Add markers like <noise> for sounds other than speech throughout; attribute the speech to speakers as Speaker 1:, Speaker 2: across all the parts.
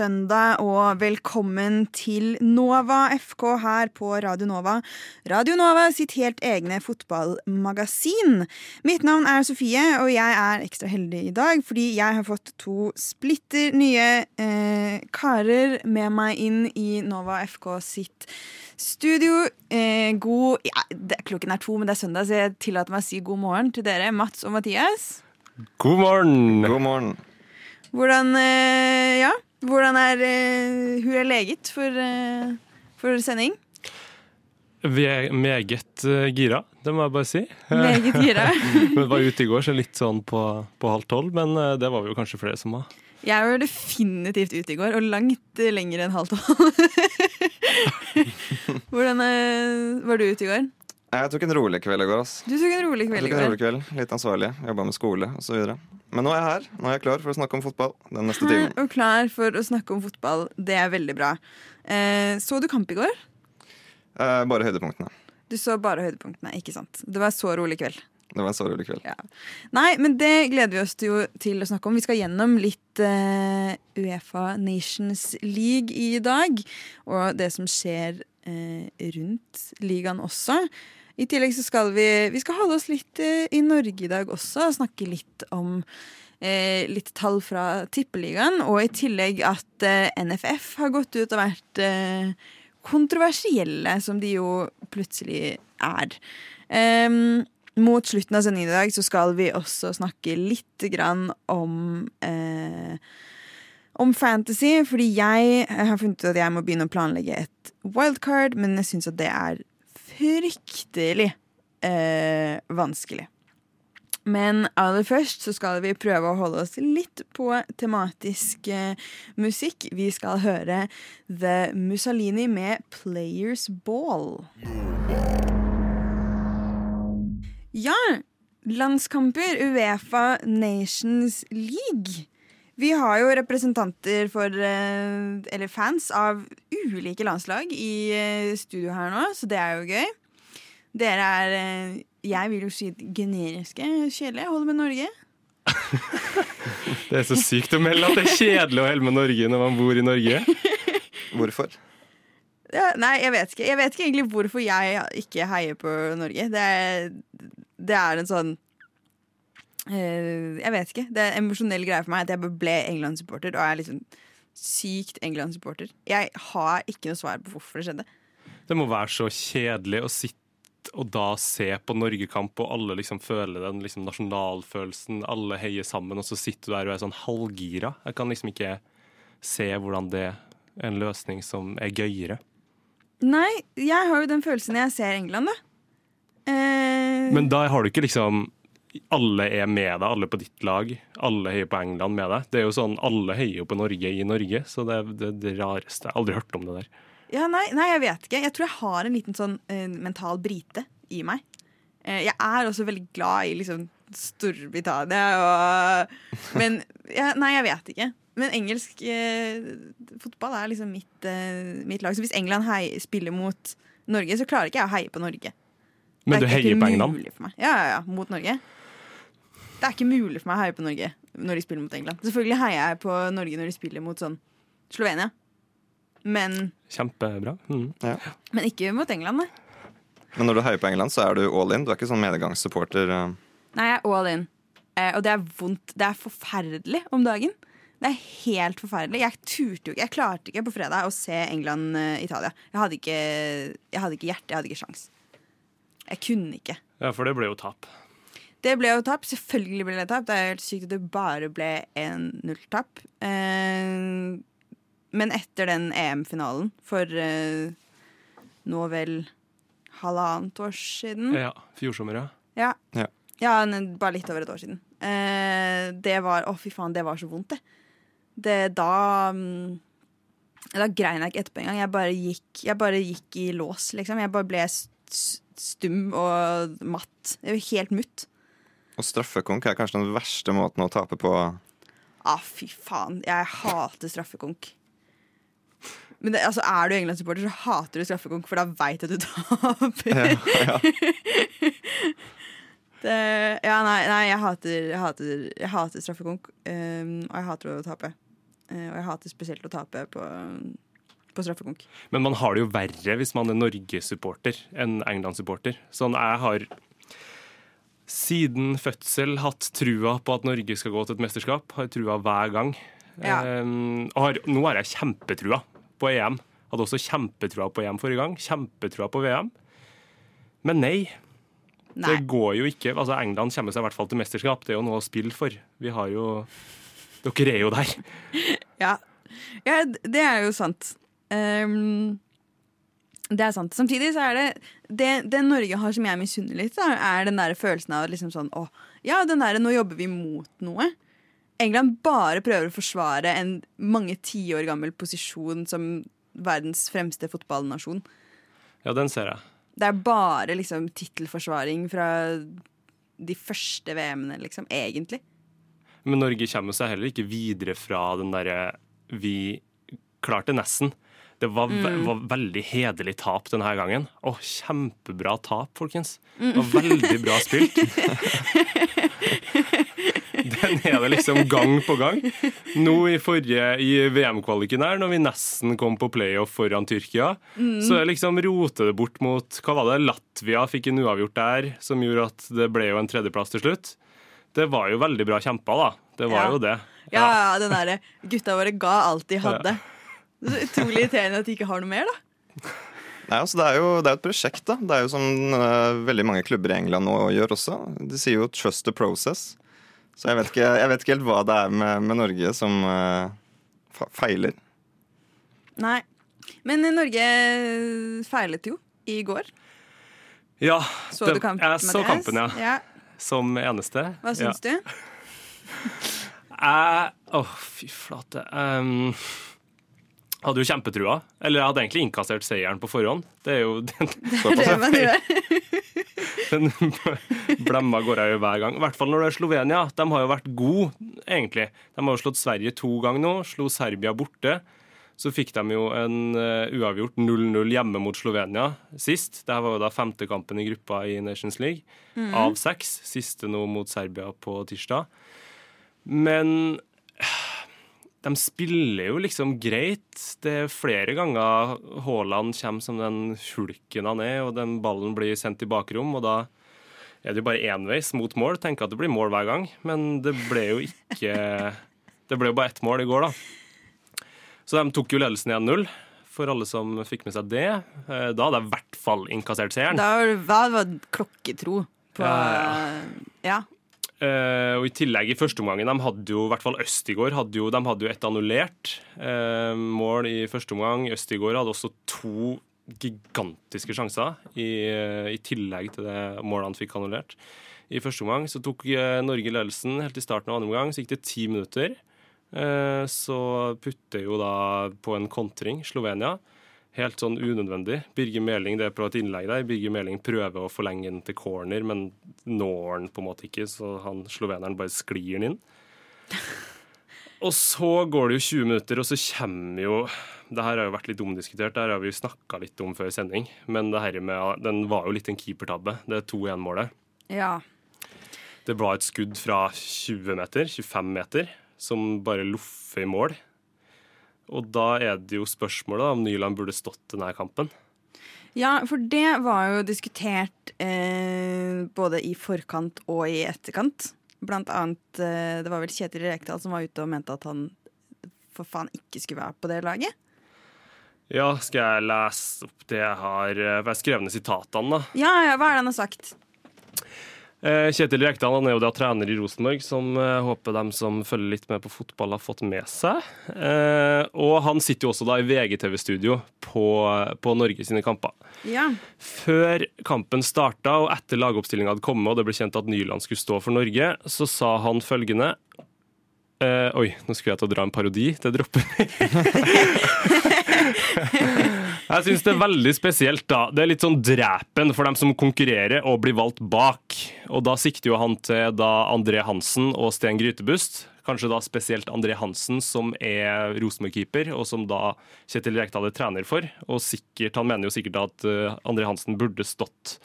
Speaker 1: søndag, og velkommen til Nova FK her på Radio Nova. Radio Nova sitt helt egne fotballmagasin. Mitt navn er Sofie, og jeg er ekstra heldig i dag fordi jeg har fått to splitter nye eh, karer med meg inn i Nova FK sitt studio. Eh, god ja, det, Klokken er to, men det er søndag, så jeg tillater meg å si god morgen til dere, Mats og Mathias.
Speaker 2: God morgen!
Speaker 3: God morgen.
Speaker 1: Hvordan, eh, ja, hvordan er uh, hun er leget for, uh, for sending?
Speaker 2: Vi er meget uh, gira, det må jeg bare si.
Speaker 1: Meget gira. <laughs>
Speaker 2: Vi var ute i går, så litt sånn på, på halv tolv, men uh, det var vi jo kanskje flere som var.
Speaker 1: Jeg var definitivt ute i går, og langt lenger enn halv tolv. <laughs> hvordan var du ute i går?
Speaker 3: Jeg tok en rolig kveld i går. ass.
Speaker 1: Du tok en rolig kveld i
Speaker 3: Jeg tok en
Speaker 1: går.
Speaker 3: rolig kveld, Litt ansvarlig. Jobba med skole osv. Men nå er jeg her. Nå er jeg klar for å snakke om fotball den neste timen.
Speaker 1: og klar for å snakke om fotball. Det er veldig bra. Eh, så du kamp i går?
Speaker 3: Eh, bare høydepunktene.
Speaker 1: Du så bare høydepunktene, ikke sant? Det var så rolig kveld.
Speaker 3: Det var en så rolig kveld.
Speaker 1: Ja. Nei, men det gleder vi oss til, til å snakke om. Vi skal gjennom litt eh, Uefa Nations League i dag. Og det som skjer eh, rundt ligaen også. I tillegg så skal vi, vi skal holde oss litt eh, i Norge i dag også. og Snakke litt om eh, litt tall fra Tippeligaen. Og i tillegg at eh, NFF har gått ut og vært eh, kontroversielle, som de jo plutselig er. Em, mot slutten av sendingen i dag så skal vi også snakke litt grann om eh, om fantasy, fordi jeg har funnet ut at jeg må begynne å planlegge et wildcard, men jeg syns at det er fryktelig eh, vanskelig. Men aller først så skal vi prøve å holde oss litt på tematisk eh, musikk. Vi skal høre The Mussolini med Players Ball. Ja, landskamper, Uefa Nations League. Vi har jo representanter for, eh, eller fans av ulike landslag i eh, studio her nå, så det er jo gøy. Dere er, eh, jeg vil jo si generiske kjedelige. Jeg holder med Norge. <laughs>
Speaker 2: Det er så sykt å melde at det er kjedelig å holde med Norge når man bor i Norge. <laughs>
Speaker 3: Hvorfor?
Speaker 1: Ja, nei, jeg vet ikke. Jeg vet ikke egentlig hvorfor jeg ikke heier på Norge. Det er, det er en sånn Jeg vet ikke. Det er en emosjonell greie for meg at jeg ble England-supporter, og jeg er liksom sykt England-supporter. Jeg har ikke noe svar på hvorfor det skjedde.
Speaker 2: Det må være så kjedelig å sitte og da se på Norgekamp, og alle liksom føler den liksom nasjonalfølelsen. Alle heier sammen, og så sitter du der og er sånn halvgira. Jeg kan liksom ikke se hvordan det er en løsning som er gøyere.
Speaker 1: Nei, jeg har jo den følelsen når jeg ser England, da. Eh,
Speaker 2: Men da har du ikke liksom alle er med deg, alle på ditt lag. Alle heier på England med deg. Det er jo sånn, Alle heier jo på Norge i Norge, så det er det, det rareste. Jeg har aldri hørt om det der.
Speaker 1: Ja, nei, nei, jeg vet ikke. Jeg tror jeg har en liten sånn uh, mental brite i meg. Uh, jeg er også veldig glad i liksom Storbritannia og Men ja, Nei, jeg vet ikke. Men engelsk eh, fotball er liksom mitt, mitt lag. Så hvis England hei, spiller mot Norge, så klarer ikke jeg å heie på Norge.
Speaker 2: Men du
Speaker 1: er
Speaker 2: heier på England?
Speaker 1: Ja, ja, ja, mot Norge. Det er ikke mulig for meg å heie på Norge når de spiller mot England. Selvfølgelig heier jeg på Norge når de spiller mot sånn Slovenia. Men,
Speaker 2: Kjempebra. Mm.
Speaker 3: Ja.
Speaker 1: men ikke mot England, nei.
Speaker 3: Men når du heier på England, så er du all in. Du er ikke sånn medgangssupporter. eh.
Speaker 1: Nei, jeg er all in. Eh, og det er vondt. Det er forferdelig om dagen. Det er helt forferdelig. Jeg turte jo ikke, jeg klarte ikke på fredag å se England-Italia. Jeg hadde ikke, jeg hadde ikke hjerte, jeg hadde ikke sjans. Jeg kunne ikke.
Speaker 2: Ja, for det ble jo tap.
Speaker 1: Det ble jo tap. Selvfølgelig ble det tap. Det er helt sykt at det bare ble 1-0-tap. Eh, men etter den EM-finalen for eh, nå vel halvannet år siden
Speaker 2: Ja, Fjorsommer, ja.
Speaker 1: Ja.
Speaker 3: Ja.
Speaker 1: Ja, bare litt over et år siden. Eh, det var Å, fy faen, det var så vondt, det. det da mm, Da grein jeg ikke etterpå engang. Jeg bare gikk, jeg bare gikk i lås, liksom. Jeg bare ble stum og matt. Jeg var helt mutt.
Speaker 3: Og straffekonk er kanskje den verste måten å tape på.
Speaker 1: Ah, fy faen. Jeg hater straffekonk. Men det, altså, er du England-supporter, så hater du straffekonk, for da veit du at du taper.
Speaker 3: Ja, ja. <laughs>
Speaker 1: Det, ja, nei, nei jeg, hater, jeg, hater, jeg hater straffekonk, um, og jeg hater å tape. Uh, og jeg hater spesielt å tape på, på straffekonk.
Speaker 2: Men man har det jo verre hvis man er Norge-supporter enn England-supporter. Sånn, jeg har siden fødsel hatt trua på at Norge skal gå til et mesterskap. Har trua hver gang.
Speaker 1: Ja.
Speaker 2: Um, og har, nå har jeg kjempetrua på EM. Hadde også kjempetrua på EM forrige gang. Kjempetrua på VM. Men nei.
Speaker 1: Nei.
Speaker 2: Det går jo ikke. Altså England kommer seg i hvert fall til mesterskap. Det er jo noe å spille for. Vi har jo Dere er jo der. <laughs>
Speaker 1: Ja. ja, det er jo sant. Ehm, det er sant. Samtidig så er det Det, det Norge har som jeg misunner litt, da, er den der følelsen av liksom sånn Å, ja, den derre nå jobber vi mot noe. England bare prøver å forsvare en mange tiår gammel posisjon som verdens fremste fotballnasjon.
Speaker 2: Ja, den ser jeg.
Speaker 1: Det er bare liksom tittelforsvaring fra de første VM-ene, liksom. Egentlig.
Speaker 2: Men Norge kommer seg heller ikke videre fra den derre Vi klarte nesten. Det var, ve var veldig hederlig tap denne gangen. Å, kjempebra tap, folkens. Det var veldig bra spilt. <laughs> Den er det liksom gang på gang. Nå i forrige i VM-kvaliken her, når vi nesten kom på playoff foran Tyrkia, så jeg liksom roter det bort mot Hva var det? Latvia fikk en uavgjort der, som gjorde at det ble jo en tredjeplass til slutt. Det var jo veldig bra kjempa, da. Det var
Speaker 1: Ja.
Speaker 2: jo det.
Speaker 1: Ja, ja, den derre Gutta våre ga alt de hadde. Er så utrolig irriterende at de ikke har noe mer, da.
Speaker 3: Nei, altså det, er jo, det er jo et prosjekt, da. Det er jo som uh, veldig mange klubber i England nå gjør også. De sier jo 'trust the process'. Så jeg vet ikke, jeg vet ikke helt hva det er med, med Norge som uh, feiler.
Speaker 1: Nei. Men Norge feilet jo i går.
Speaker 2: Ja,
Speaker 1: Så
Speaker 2: det-
Speaker 1: du kampen?
Speaker 2: Jeg så
Speaker 1: Mathias?
Speaker 2: kampen, ja.
Speaker 1: ja.
Speaker 2: Som eneste.
Speaker 1: Hva syns du? <laughs>
Speaker 2: Jeg Å, fy flate. Um, hadde jo kjempetrua. Eller jeg hadde egentlig innkassert seieren på forhånd. Det er jo <laughs> den,
Speaker 3: Såpass,
Speaker 1: Det man gjør. <laughs>
Speaker 2: den blemma går jeg jo hver gang. I hvert fall når det er Slovenia. De har jo vært gode, egentlig. De har jo slått Sverige to ganger nå. Slo Serbia borte. Så fikk de jo en eh, uavgjort 0-0 hjemme mot Slovenia sist. Dette var jo da femte kampen i gruppa i Nations League av seks. Siste nå mot Serbia på tirsdag. Men de spiller jo liksom greit. Det er flere ganger Haaland kommer som den hulken han er, og den ballen blir sendt i bakrom, og da er det jo bare enveis mot mål. Tenker at det blir mål hver gang, men det ble jo ikke <laughs> Det ble jo bare ett mål i går, da. Så de tok jo ledelsen 1-0, for alle som fikk med seg det. Eh, Da hadde jeg i hvert fall innkassert seieren.
Speaker 1: Da var det, klokketro på
Speaker 2: Ja,
Speaker 1: Ja.
Speaker 2: Eh, og i tillegg i første omgangen, de hadde jo, i hvert fall Østigård hadde jo, de hadde jo et annullert eh, mål i første omgang. Østigård hadde også to gigantiske sjanser i, eh, i tillegg til det målet han fikk annullert. I første omgang så tok Norge ledelsen helt i starten av andre omgang, så gikk det ti minutter. Så putter jo da på en kontring Slovenia. Helt sånn unødvendig. Birger Meling det er på et innlegg der. Birger Meling prøver å forlenge den til corner, men når den på en måte ikke, så han sloveneren bare sklir den inn. <laughs> Og så går det jo 20 minutter, og så kommer jo Det her har jo vært litt omdiskutert, det her har vi jo snakka litt om før sending, men det her med, den var jo litt en keepertabbe, det 2-1-målet.
Speaker 1: ja.
Speaker 2: Det var et skudd fra 20 meter, 25 meter, som bare loffer i mål. Og da er det jo spørsmålet om Nyland burde stått denne kampen.
Speaker 1: Ja, for det var jo diskutert eh, både i forkant og i etterkant. Blant annet eh, Det var vel Kjetil Rekdal som var ute og mente at han for faen ikke skulle være på det laget.
Speaker 2: Ja, skal jeg lese opp det jeg har eh, For jeg skrev ned sitatene, da.
Speaker 1: Ja, ja, hva er det han har sagt?
Speaker 2: Eh, Kjetil Rekdal han er jo da trener i Rosenborg, som jeg håper de som følger litt med på fotball, har fått med seg. Eh, og han sitter jo også da i VGTV-studio på, på Norge sine kamper.
Speaker 1: Ja.
Speaker 2: Før kampen starta og etter lagoppstillinga hadde kommet og det ble kjent at Nyland skulle stå for Norge, så sa han følgende eh, Oi, nå skulle jeg til å dra en parodi. Det dropper vi. <laughs> <laughs> Jeg syns det er veldig spesielt, da. Det er litt sånn drepen for dem som konkurrerer og blir valgt bak. Og da sikter jo han til da André Hansen og Sten Grytebust. Kanskje da spesielt André Hansen, som er Rosenborg-keeper, og som da Kjetil Rekdal er trener for. Og sikkert, han mener jo sikkert at eh, André Hansen burde stått.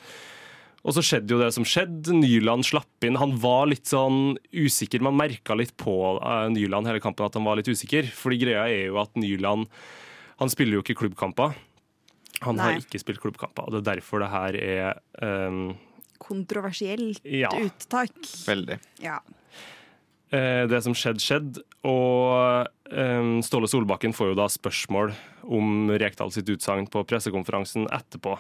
Speaker 2: Og så skjedde jo det som skjedde. Nyland slapp inn. Han var litt sånn usikker. Man merka litt på uh, Nyland hele kampen at han var litt usikker. Fordi greia er jo at Nyland Han spiller jo ikke klubbkamper. Han
Speaker 1: Nei.
Speaker 2: har ikke spilt klubbkamper, og det er derfor det her er um,
Speaker 1: Kontroversielt
Speaker 2: Ja.
Speaker 1: uttak.
Speaker 3: Veldig.
Speaker 1: Ja.
Speaker 2: Eh, det som skjedde, skjedde. Og eh, Ståle Solbakken får jo da spørsmål om Rekdal sitt utsagn på pressekonferansen etterpå,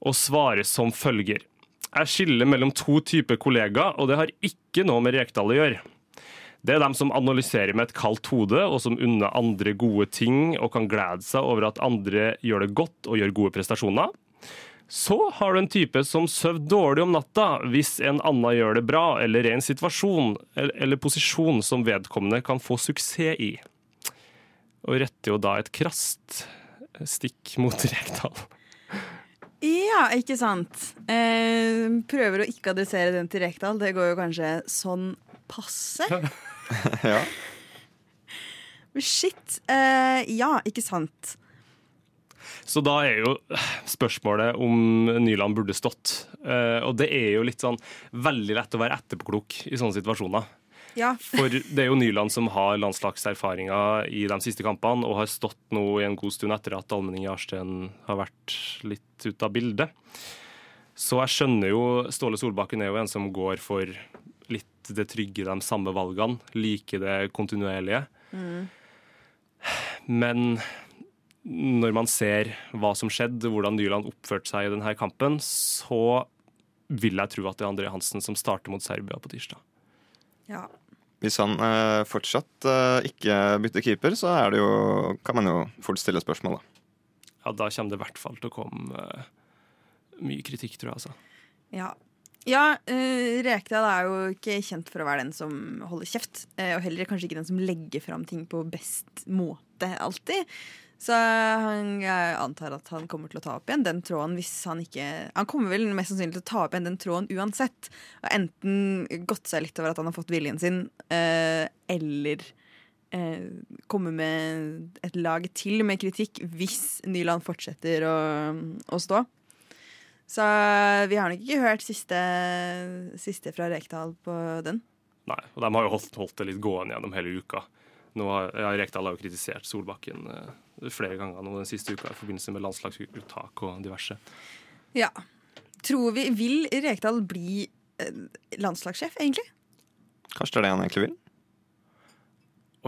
Speaker 2: og svarer som følger. Jeg skiller mellom to typer kollegaer, og det har ikke noe med Rekdal å gjøre. Det er dem som analyserer med et kaldt hode, og som unner andre gode ting og kan glede seg over at andre gjør det godt og gjør gode prestasjoner. Så har du en type som sover dårlig om natta hvis en annen gjør det bra, eller er i en situasjon eller, eller posisjon som vedkommende kan få suksess i. Og retter jo da et krast stikk mot <laughs> Rekdal.
Speaker 1: Ja, ikke sant. Eh, prøver å ikke adressere den til Rekdal. Det går jo kanskje sånn passe. <laughs> <laughs>
Speaker 3: Ja.
Speaker 1: Men shit. Uh, ja, ikke sant.
Speaker 2: Så da er jo spørsmålet om Nyland burde stått. Uh, og det er jo litt sånn veldig lett å være etterpåklok i sånne situasjoner.
Speaker 1: Ja.
Speaker 2: For det er jo Nyland som har landslagserfaringer i de siste kampene, og har stått nå i en god stund etter at Almenning Jarstein har vært litt ute av bildet. Så jeg skjønner jo Ståle Solbakken er jo en som går for litt det trygge, de samme valgene. Like det kontinuerlige. Men når man ser hva som skjedde, hvordan Nyland oppførte seg i denne kampen, så vil jeg tro at det er André Hansen som starter mot Serbia på tirsdag.
Speaker 1: ja.
Speaker 3: Hvis han eh, fortsatt eh, ikke bytter keeper, så er det jo, kan man jo fort stille spørsmål, da.
Speaker 2: Ja, da kommer det i hvert fall til å komme eh, mye kritikk, tror jeg. altså.
Speaker 1: Ja, ja uh, Rekdal er jo ikke kjent for å være den som holder kjeft. Uh, og heller kanskje ikke den som legger fram ting på best måte alltid. Så han, jeg antar at han kommer til å ta opp igjen den tråden hvis han ikke Han kommer vel mest sannsynlig til å ta opp igjen den tråden uansett. Og enten gått seg litt over at han har fått viljen sin, uh, eller uh, komme med et lag til med kritikk hvis Nyland fortsetter å, å stå. Så vi har nok ikke hørt siste, siste fra Rekdal på den.
Speaker 2: Nei, og De har jo holdt, holdt det litt gående gjennom hele uka. Nå har, ja, Rekdal har jo kritisert Solbakken eh, flere ganger nå den siste uka i forbindelse med landslagsuttak og diverse.
Speaker 1: Ja. Tror vi Vil Rekdal bli eh, landslagssjef, egentlig?
Speaker 3: Kanskje det er det han egentlig vil?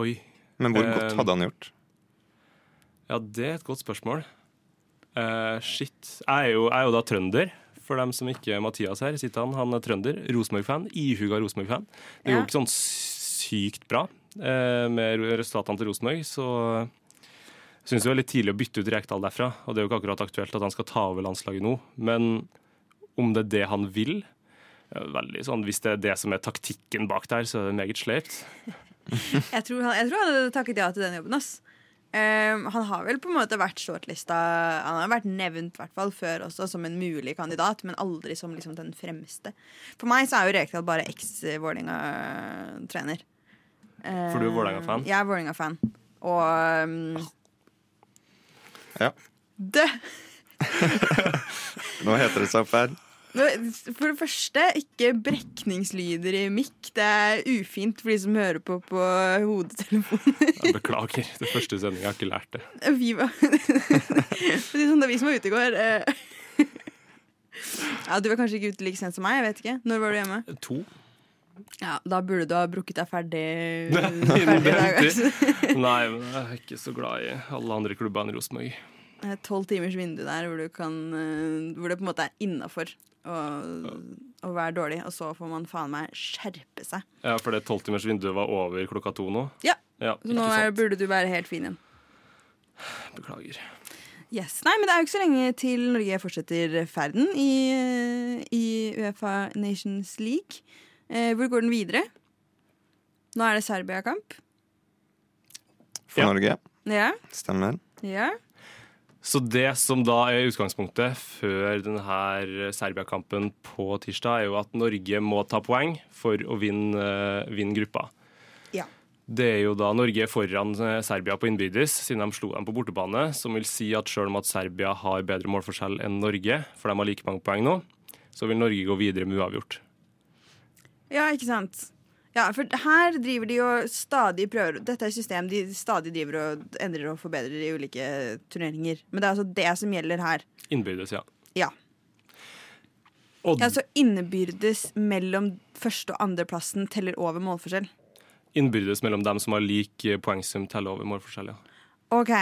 Speaker 2: Oi.
Speaker 3: Men hvor
Speaker 2: Eh,
Speaker 3: godt hadde han gjort?
Speaker 2: Ja, det er et godt spørsmål. Eh, shit. Jeg er, jo, jeg er jo da trønder. For dem som ikke er Mathias her, sitter han. Han er trønder. Rosenborg-fan. Ihuga Rosenborg-fan. Det
Speaker 1: Ja.
Speaker 2: går ikke sånn sykt bra uh, med resultatene til Rosenborg, så syns det er litt tidlig å bytte ut Rekdal derfra. Og det er jo ikke akkurat aktuelt at han skal ta over landslaget nå. Men om det er det han vil veldig sånn, Hvis det er det som er taktikken bak der, så er det meget sleipt. <laughs>
Speaker 1: Jeg tror han, jeg tror han hadde takket ja til den jobben. ass. Um, han har vel på en måte vært shortlista Han har vært nevnt hvert fall før også som en mulig kandidat, men aldri som liksom den fremste. For meg så er jo Rekdal bare eks-Vålerenga-trener.
Speaker 2: For du er Vålerenga-fan?
Speaker 1: Jeg er Vålerenga-fan. Og um,
Speaker 3: Ja.
Speaker 1: Død! <laughs>
Speaker 3: Nå heter det seg her.
Speaker 1: For det første, ikke brekningslyder i mikk. Det er ufint for de som hører på på hodetelefoner.
Speaker 2: Jeg beklager. Det første sendinga har ikke lært det.
Speaker 1: Vi var <laughs> det sånn, Det er vi som var ute i går. eh. Ja, Du var kanskje ikke ute like sent som meg. jeg vet ikke Når var du hjemme?
Speaker 2: To.
Speaker 1: Ja, Da burde du ha brukket deg ferdig. <laughs> Ferdig dag, altså.
Speaker 2: Nei, men jeg er ikke så glad i alle andre klubber enn Rosenborg.
Speaker 1: Tolv timers vindu der hvor, du kan, eh, hvor det på en måte er innafor å, og være dårlig. Og så får man faen meg skjerpe seg.
Speaker 2: Ja, for det tolvtimersvinduet var over klokka to nå.
Speaker 1: Ja,
Speaker 2: Ja,
Speaker 1: Så nå er, burde du være helt fin igjen.
Speaker 2: Beklager.
Speaker 1: Yes. Nei, men det er jo ikke så lenge til Norge fortsetter ferden i, i Uefa Nations League. Eh, hvor går den videre? Nå er det Serbia-kamp.
Speaker 3: For
Speaker 2: Ja.
Speaker 3: Norge.
Speaker 1: Ja.
Speaker 3: Stemmer.
Speaker 1: ja.
Speaker 2: Så det som da er utgangspunktet før denne Serbia-kampen på tirsdag, er jo at Norge må ta poeng for å vinne, vinne gruppa.
Speaker 1: Ja.
Speaker 2: Det er jo da Norge er foran eh, Serbia på innbyrdes, siden de slo dem på bortebane. Som vil si at selv om at Serbia har bedre målforskjell enn Norge, for de har like mange poeng nå, så vil Norge gå videre med uavgjort.
Speaker 1: Ja, ikke sant. Ja, for her driver de jo stadig prøver Dette er et system de stadig driver og endrer og forbedrer i ulike turneringer. Men det er altså det som gjelder her.
Speaker 2: Innbyrdes, ja.
Speaker 1: Ja.
Speaker 2: Og
Speaker 1: ja så innbyrdes mellom første- og andreplassen teller over målforskjell.
Speaker 2: innbyrdes mellom dem som har lik eh, poengsum, teller over målforskjell. Ja.
Speaker 1: OK.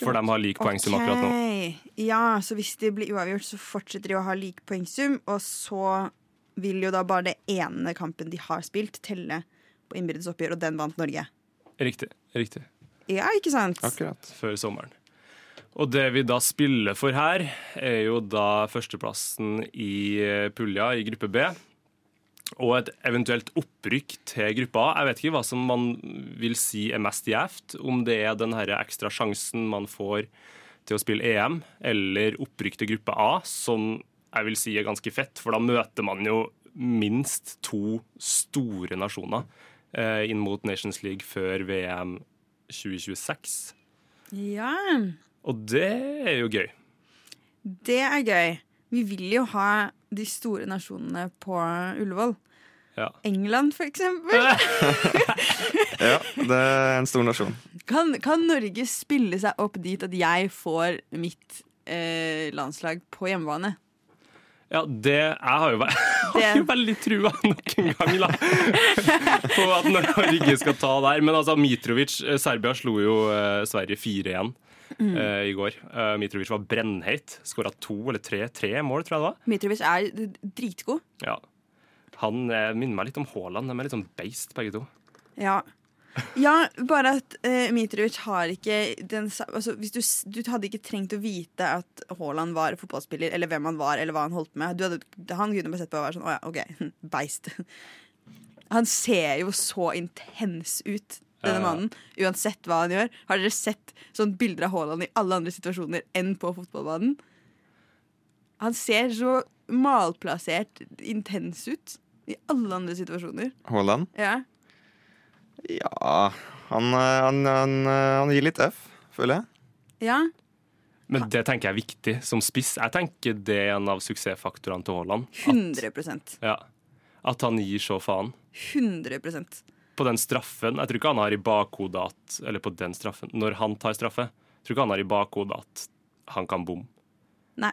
Speaker 2: For de har lik poengsum akkurat nå.
Speaker 1: Ja, så hvis det blir uavgjort, så fortsetter de å ha lik poengsum, og så vil jo da bare det ene kampen de har spilt, telle på innbyrdes oppgjør, og den vant Norge.
Speaker 2: Riktig. riktig.
Speaker 1: Ja, ikke sant?
Speaker 3: Akkurat.
Speaker 2: Før sommeren. Og det vi da spiller for her, er jo da førsteplassen i eh, pulja i gruppe B. Og et eventuelt opprykk til gruppa A. Jeg vet ikke hva som man vil si er mest gjevt. Om det er den her ekstra sjansen man får til å spille EM, eller opprykk til gruppe A, som jeg vil si er ganske fett. For da møter man jo minst to store nasjoner eh, inn mot Nations League før VM 2026.
Speaker 1: Ja,
Speaker 2: Og det er jo gøy.
Speaker 1: det er gøy. Vi vil jo ha de store nasjonene på Ullevål.
Speaker 2: Ja.
Speaker 1: England, for eksempel. <laughs>
Speaker 3: Ja, det er en stor nasjon.
Speaker 1: Kan, kan Norge spille seg opp dit at jeg får mitt eh, landslag på hjemmebane?
Speaker 2: Ja, det Jeg har jo, vært, <laughs> har jo veldig trua nok en gang, da. <laughs> På at Norge skal ta der. Men altså, Mitrovic eh, Serbia slo jo eh, Sverige 4-1 eh, i går. Eh, Mitrovic var brennheit. Skåra to eller tre, tre mål, tror jeg det var.
Speaker 1: Mitrovic er dritgod.
Speaker 2: Ja. Han eh, minner meg litt om Haaland. De er litt sånn beist, begge to.
Speaker 1: Ja. Ja, bare at uh, Mitrovic har ikke den altså, du, du hadde ikke trengt å vite at Haaland var fotballspiller, eller hvem han var, eller hva han holdt med. Du hadde, han kunne bare sett på og vært sånn Å ja, OK, <laughs> beist. Han ser jo så intens ut, denne
Speaker 2: Ja, ja.
Speaker 1: mannen. Uansett hva han gjør. Har dere sett sånn bilder av Haaland i alle andre situasjoner enn på fotballbanen? Han ser så malplassert intens ut i alle andre situasjoner.
Speaker 3: Haaland?
Speaker 1: Ja.
Speaker 3: Ja han, eh, han, han, eh, han gir litt F, føler jeg.
Speaker 1: Ja.
Speaker 2: Men det tenker jeg er viktig som spiss. Jeg tenker det er en av suksessfaktorene til Haaland. At,
Speaker 1: 100
Speaker 2: ja, at han gir så faen.
Speaker 1: 100%
Speaker 2: på den straffen Jeg tror ikke han har i bakhodet at Eller på den straffen. Når han tar straffe, jeg tror ikke han har i bakhodet at han kan bomme.
Speaker 1: Nei.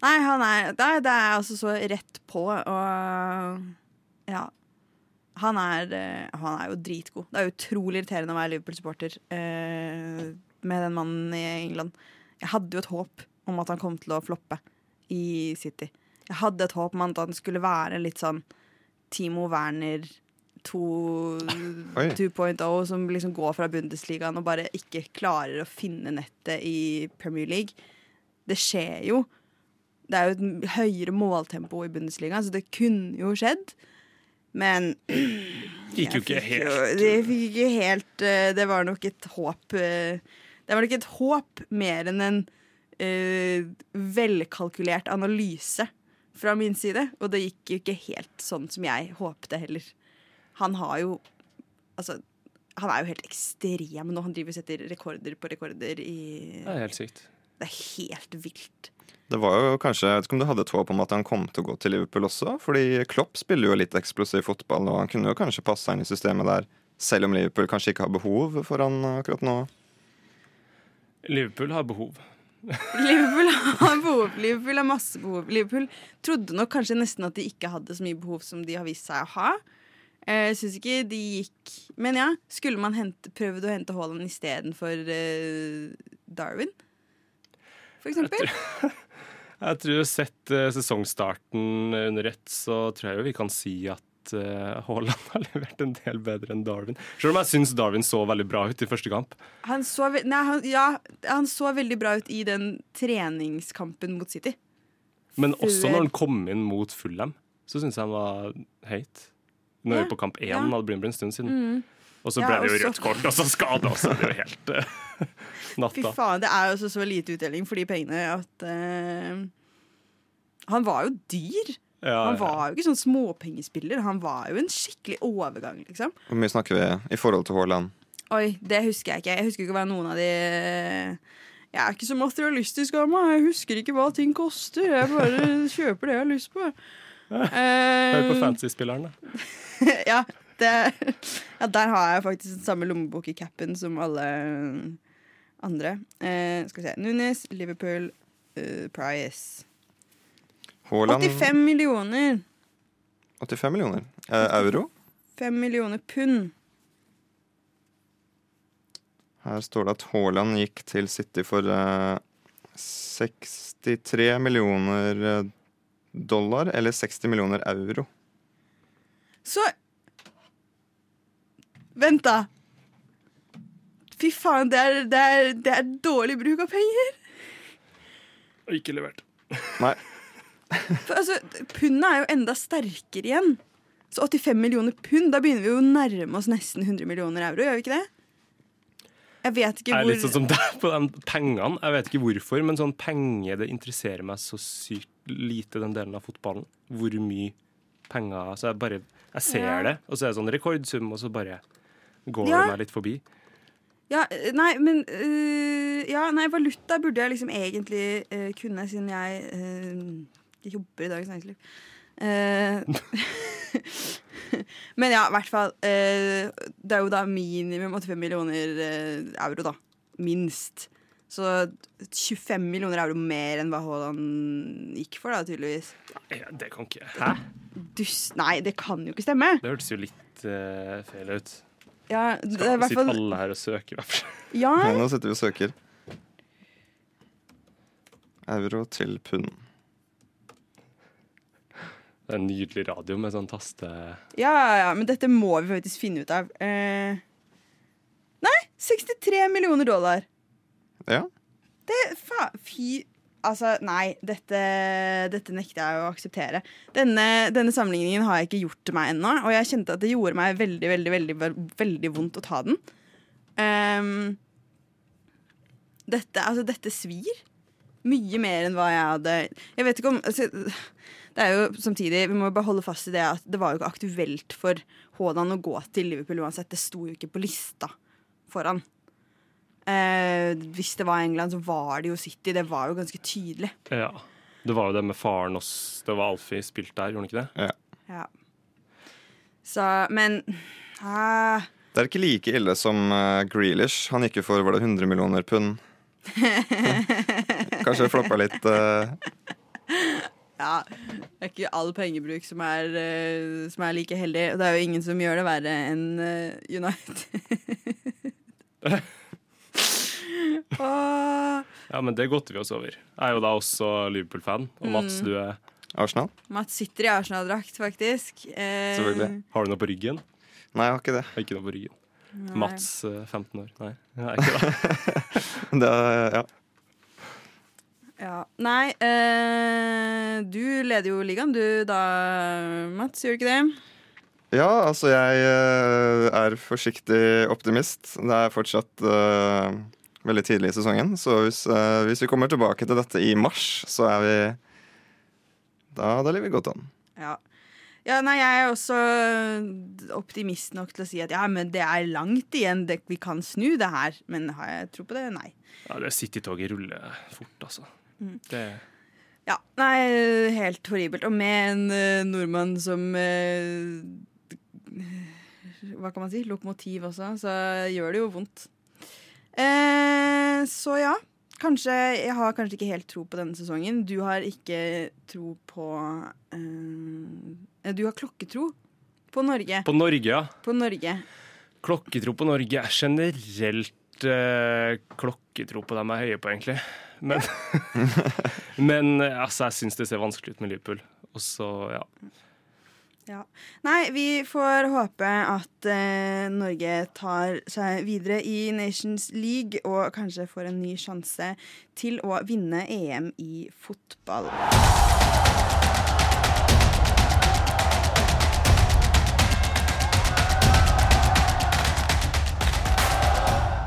Speaker 1: Nei, han er, det er altså så rett på, og Ja. Han er, eh, han er jo dritgod. Det er utrolig irriterende å være Liverpool-supporter eh, med den mannen i England. Jeg hadde jo et håp om at han kom til å floppe i City. Jeg hadde et håp om at han skulle være litt sånn Timo Werner 2.0, 2.0, som liksom går fra Bundesligaen og bare ikke klarer å finne nettet i Premier League. Det skjer jo. Det er jo et høyere måltempo i Bundesligaen, så det kunne jo skjedd. Men <clears throat>
Speaker 2: Gikk jo ikke
Speaker 1: helt jo- Det fikk ikke helt Det var nok et håp eh, Det var nok et håp mer enn en uh, velkalkulert analyse fra min side. Og det gikk jo ikke helt sånn som jeg håpte heller. Han har jo Altså, han er jo helt ekstrem nå. Han driver og setter rekorder på rekorder i
Speaker 2: Det er helt sykt.
Speaker 1: Det er helt vilt.
Speaker 3: Det var jo kanskje, Jeg vet ikke om du hadde et håp om at han kom til å gå til Liverpool også? Fordi Klopp spiller jo litt eksplosiv fotball, og han kunne jo kanskje passa inn i systemet der. Selv om Liverpool kanskje ikke har behov for han akkurat nå.
Speaker 2: Liverpool har behov. <laughs>
Speaker 1: Liverpool har behov. Liverpool har masse behov. Liverpool trodde nok kanskje nesten at de ikke hadde så mye behov som de har vist seg å ha. Jeg syns ikke de gikk Men ja, skulle man hente, prøvd å hente Haaland istedenfor uh, Darwin? For eksempel? <laughs>
Speaker 2: Jeg tror sett eh, sesongstarten under ett, så tror jeg jo vi kan si at eh, Haaland <laughs> har levert en del bedre enn Darwin. Selv om jeg syns Darwin så veldig bra ut i første kamp.
Speaker 1: Han så, nei, han, ja, han så veldig bra ut i den treningskampen mot City.
Speaker 2: Men også når han kom inn mot Fulham, så syns jeg han var heit. Nå er vi på kamp én,
Speaker 1: ja.
Speaker 2: det blir en stund siden. Og så
Speaker 1: Ja,
Speaker 2: ble det jo rødt kort, og så skada også. Det er jo helt <laughs> natta
Speaker 1: Fy faen, det er jo så, så lite utdeling for de pengene at uh, Han var jo dyr.
Speaker 2: Ja,
Speaker 1: Han
Speaker 2: ja.
Speaker 1: var jo ikke sånn småpengespiller. Han var jo en skikkelig overgang, liksom.
Speaker 3: Hvor mye snakker vi i forhold til Haaland?
Speaker 1: Oi, det husker jeg ikke. Jeg husker ikke hva noen av de Jeg er ikke så materialistisk av meg. Jeg husker ikke hva ting koster. Jeg bare <laughs> kjøper det jeg har lyst på.
Speaker 2: Hør på
Speaker 1: Eh,
Speaker 2: fancy-spilleren, da. <laughs>
Speaker 1: ja, det, ja, der har jeg faktisk den samme lommebok i capen som alle andre. Eh, skal vi se. Nunes, Liverpool, uh, Price.
Speaker 3: Haaland
Speaker 1: 85 millioner.
Speaker 3: 85 millioner. Eh, euro.
Speaker 1: 5 millioner pund.
Speaker 3: Her står det at Haaland gikk til City for eh, 63 millioner eh, dollar, eller 60 millioner euro.
Speaker 1: Så Vent, da. Fy faen, det er, det, er, det er dårlig bruk av penger.
Speaker 2: Og ikke levert.
Speaker 3: Nei, <laughs>
Speaker 1: For altså, Pundet er jo enda sterkere igjen. Så 85 millioner pund, da begynner vi jo å nærme oss nesten 100 millioner euro. gjør vi ikke det? Jeg vet ikke hvor...
Speaker 2: Jeg er litt sånn som deg på de pengene. Jeg vet ikke hvorfor, men sånn penger det interesserer meg så sykt lite, den delen av fotballen. Hvor mye penger Så jeg bare Jeg ser
Speaker 1: Ja.
Speaker 2: det, og så er det sånn rekordsum, og så bare går
Speaker 1: Ja.
Speaker 2: det meg litt forbi.
Speaker 1: Ja, eh, nei, men øh, Ja, nei, valuta burde jeg liksom egentlig øh, kunne, siden jeg øh, jobber i Dagens Næringsliv. Uh, <laughs> men ja, i hvert fall. det er jo da minimum 85 millioner euro, da. Minst. Så 25 millioner euro mer enn hva Haaland gikk for, da, tydeligvis.
Speaker 2: Ja, Det kan ikke Hæ?
Speaker 1: Dus, nei, det kan jo ikke stemme.
Speaker 2: Det hørtes jo litt feil ut.
Speaker 1: Ja, det er i hvert
Speaker 2: Sitter alle her og søker.
Speaker 1: Ja,
Speaker 3: Ja, <laughs> nå sitter vi og søker. Euro til pund.
Speaker 2: Det er en nydelig radio med sånn taste...
Speaker 1: Ja, ja, ja, men dette må vi faktisk finne ut av. Eh, nei, 63 millioner dollar.
Speaker 3: Ja.
Speaker 1: Det, fa, fy Altså, nei, dette, dette nekter jeg å akseptere. Denne, denne sammenligningen har jeg ikke gjort til meg ennå, og jeg kjente at det gjorde meg veldig, veldig, veldig, veldig, vondt å ta den. Um, dette, altså, dette svir. Mye mer enn hva jeg hadde Jeg vet ikke om altså, Det er jo samtidig Vi må bare holde fast i det at det var jo ikke aktuelt for Haaland å gå til Liverpool uansett. Det sto jo ikke på lista for han. Eh, hvis det var England, så var det jo City. Det var jo ganske tydelig.
Speaker 2: Ja. Det var jo det med faren hos Det var Alfie spilt der, gjorde han ikke det?
Speaker 1: Ja. Så, men ah,
Speaker 3: Det er ikke like ille som uh, Grealish. Han gikk jo for var det 100 millioner pund. <laughs> Kanskje det floppa litt. Uh...
Speaker 1: Ja. Det er ikke all pengebruk som er, uh, som er like heldig. Og det er jo ingen som gjør det verre enn United. <laughs> Åh,
Speaker 2: Ja, men det godter vi oss over. Jeg er jo da også Liverpool-fan. Og Mats,
Speaker 1: Mm.
Speaker 2: du er
Speaker 3: Arsenal?
Speaker 1: Mats sitter i Arsenal-drakt, faktisk. Eh,
Speaker 3: Selvfølgelig.
Speaker 2: Har du noe på ryggen?
Speaker 3: Nei, jeg har ikke det.
Speaker 2: Ikke noe på ryggen.
Speaker 1: nei.
Speaker 2: Mats, eh, 15 år. Nei, jeg er ikke det. <laughs>
Speaker 3: det er, ja.
Speaker 1: Ja. Nei, eh, du leder jo ligaen du da, Mats. Gjør du ikke det?
Speaker 3: ja, altså jeg eh, er forsiktig optimist. Det er fortsatt eh, veldig tidlig i sesongen. Så hvis, uh, hvis vi kommer tilbake til dette i mars, så er vi Da, da ligger vi godt an.
Speaker 1: Ja. ja. Nei, jeg er også optimist nok til å si at ja, men det er langt igjen. Det, vi kan snu det her. Men har jeg tro på det? Nei.
Speaker 2: Ja, det City-toget ruller fort, altså.
Speaker 1: Mm.
Speaker 2: Det,
Speaker 1: Ja, nei, helt horribelt. Og med en uh, nordmann som uh, Hva kan man si? Lokomotiv også, så gjør det jo vondt. Eh, så ja. Kanskje, Jeg har kanskje ikke helt tro på denne sesongen. Du har ikke tro på eh, Du har klokketro på Norge.
Speaker 2: på Norge, ja.
Speaker 1: På Norge.
Speaker 2: Klokketro på Norge er generelt eh, klokketro på dem jeg er høye på, egentlig. Men, <laughs> men eh, altså, jeg syns det ser vanskelig ut med Liverpool. Og så, ja.
Speaker 1: Ja. Nei, vi får håpe at eh, Norge tar seg videre i Nations League og kanskje får en ny sjanse til å vinne EM i fotball.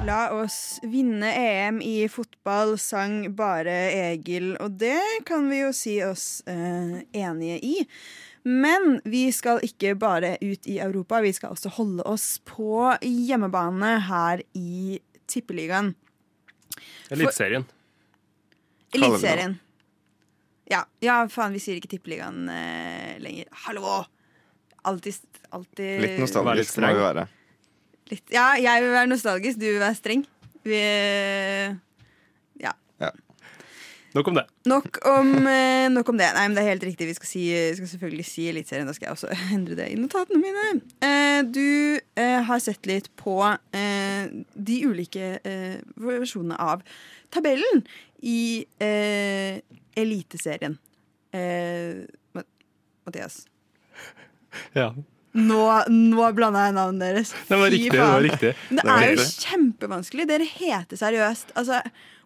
Speaker 1: La oss vinne EM i fotball, sang bare Egil, og det kan vi jo si oss eh, enige i. Men vi skal ikke bare ut i Europa, vi skal også holde oss på hjemmebane her i Tippeligaen.
Speaker 2: Eliteserien.
Speaker 1: Eliteserien. Ja, ja, faen, vi sier ikke Tippeligaen eh, lenger. Hallo! Alltid, alltid
Speaker 3: Litt nostalgisk må vi være.
Speaker 1: Litt, ja, jeg vil være nostalgisk, du vil være streng. Vi.
Speaker 2: Nok om det.
Speaker 1: Nok om, eh, nok om det. Nei, men Det er helt riktig. Vi skal, si, skal selvfølgelig si Eliteserien. Da skal jeg også <laughs> endre det i notatene mine. Eh, du eh, har sett litt på eh, de ulike eh, versjonene av tabellen i eh, Eliteserien. Eh, Mathias.
Speaker 2: Ja.
Speaker 1: Nå, nå blanda jeg navnet deres.
Speaker 2: Det var riktig. det var riktig.
Speaker 1: Det er jo kjempevanskelig. Dere heter seriøst altså,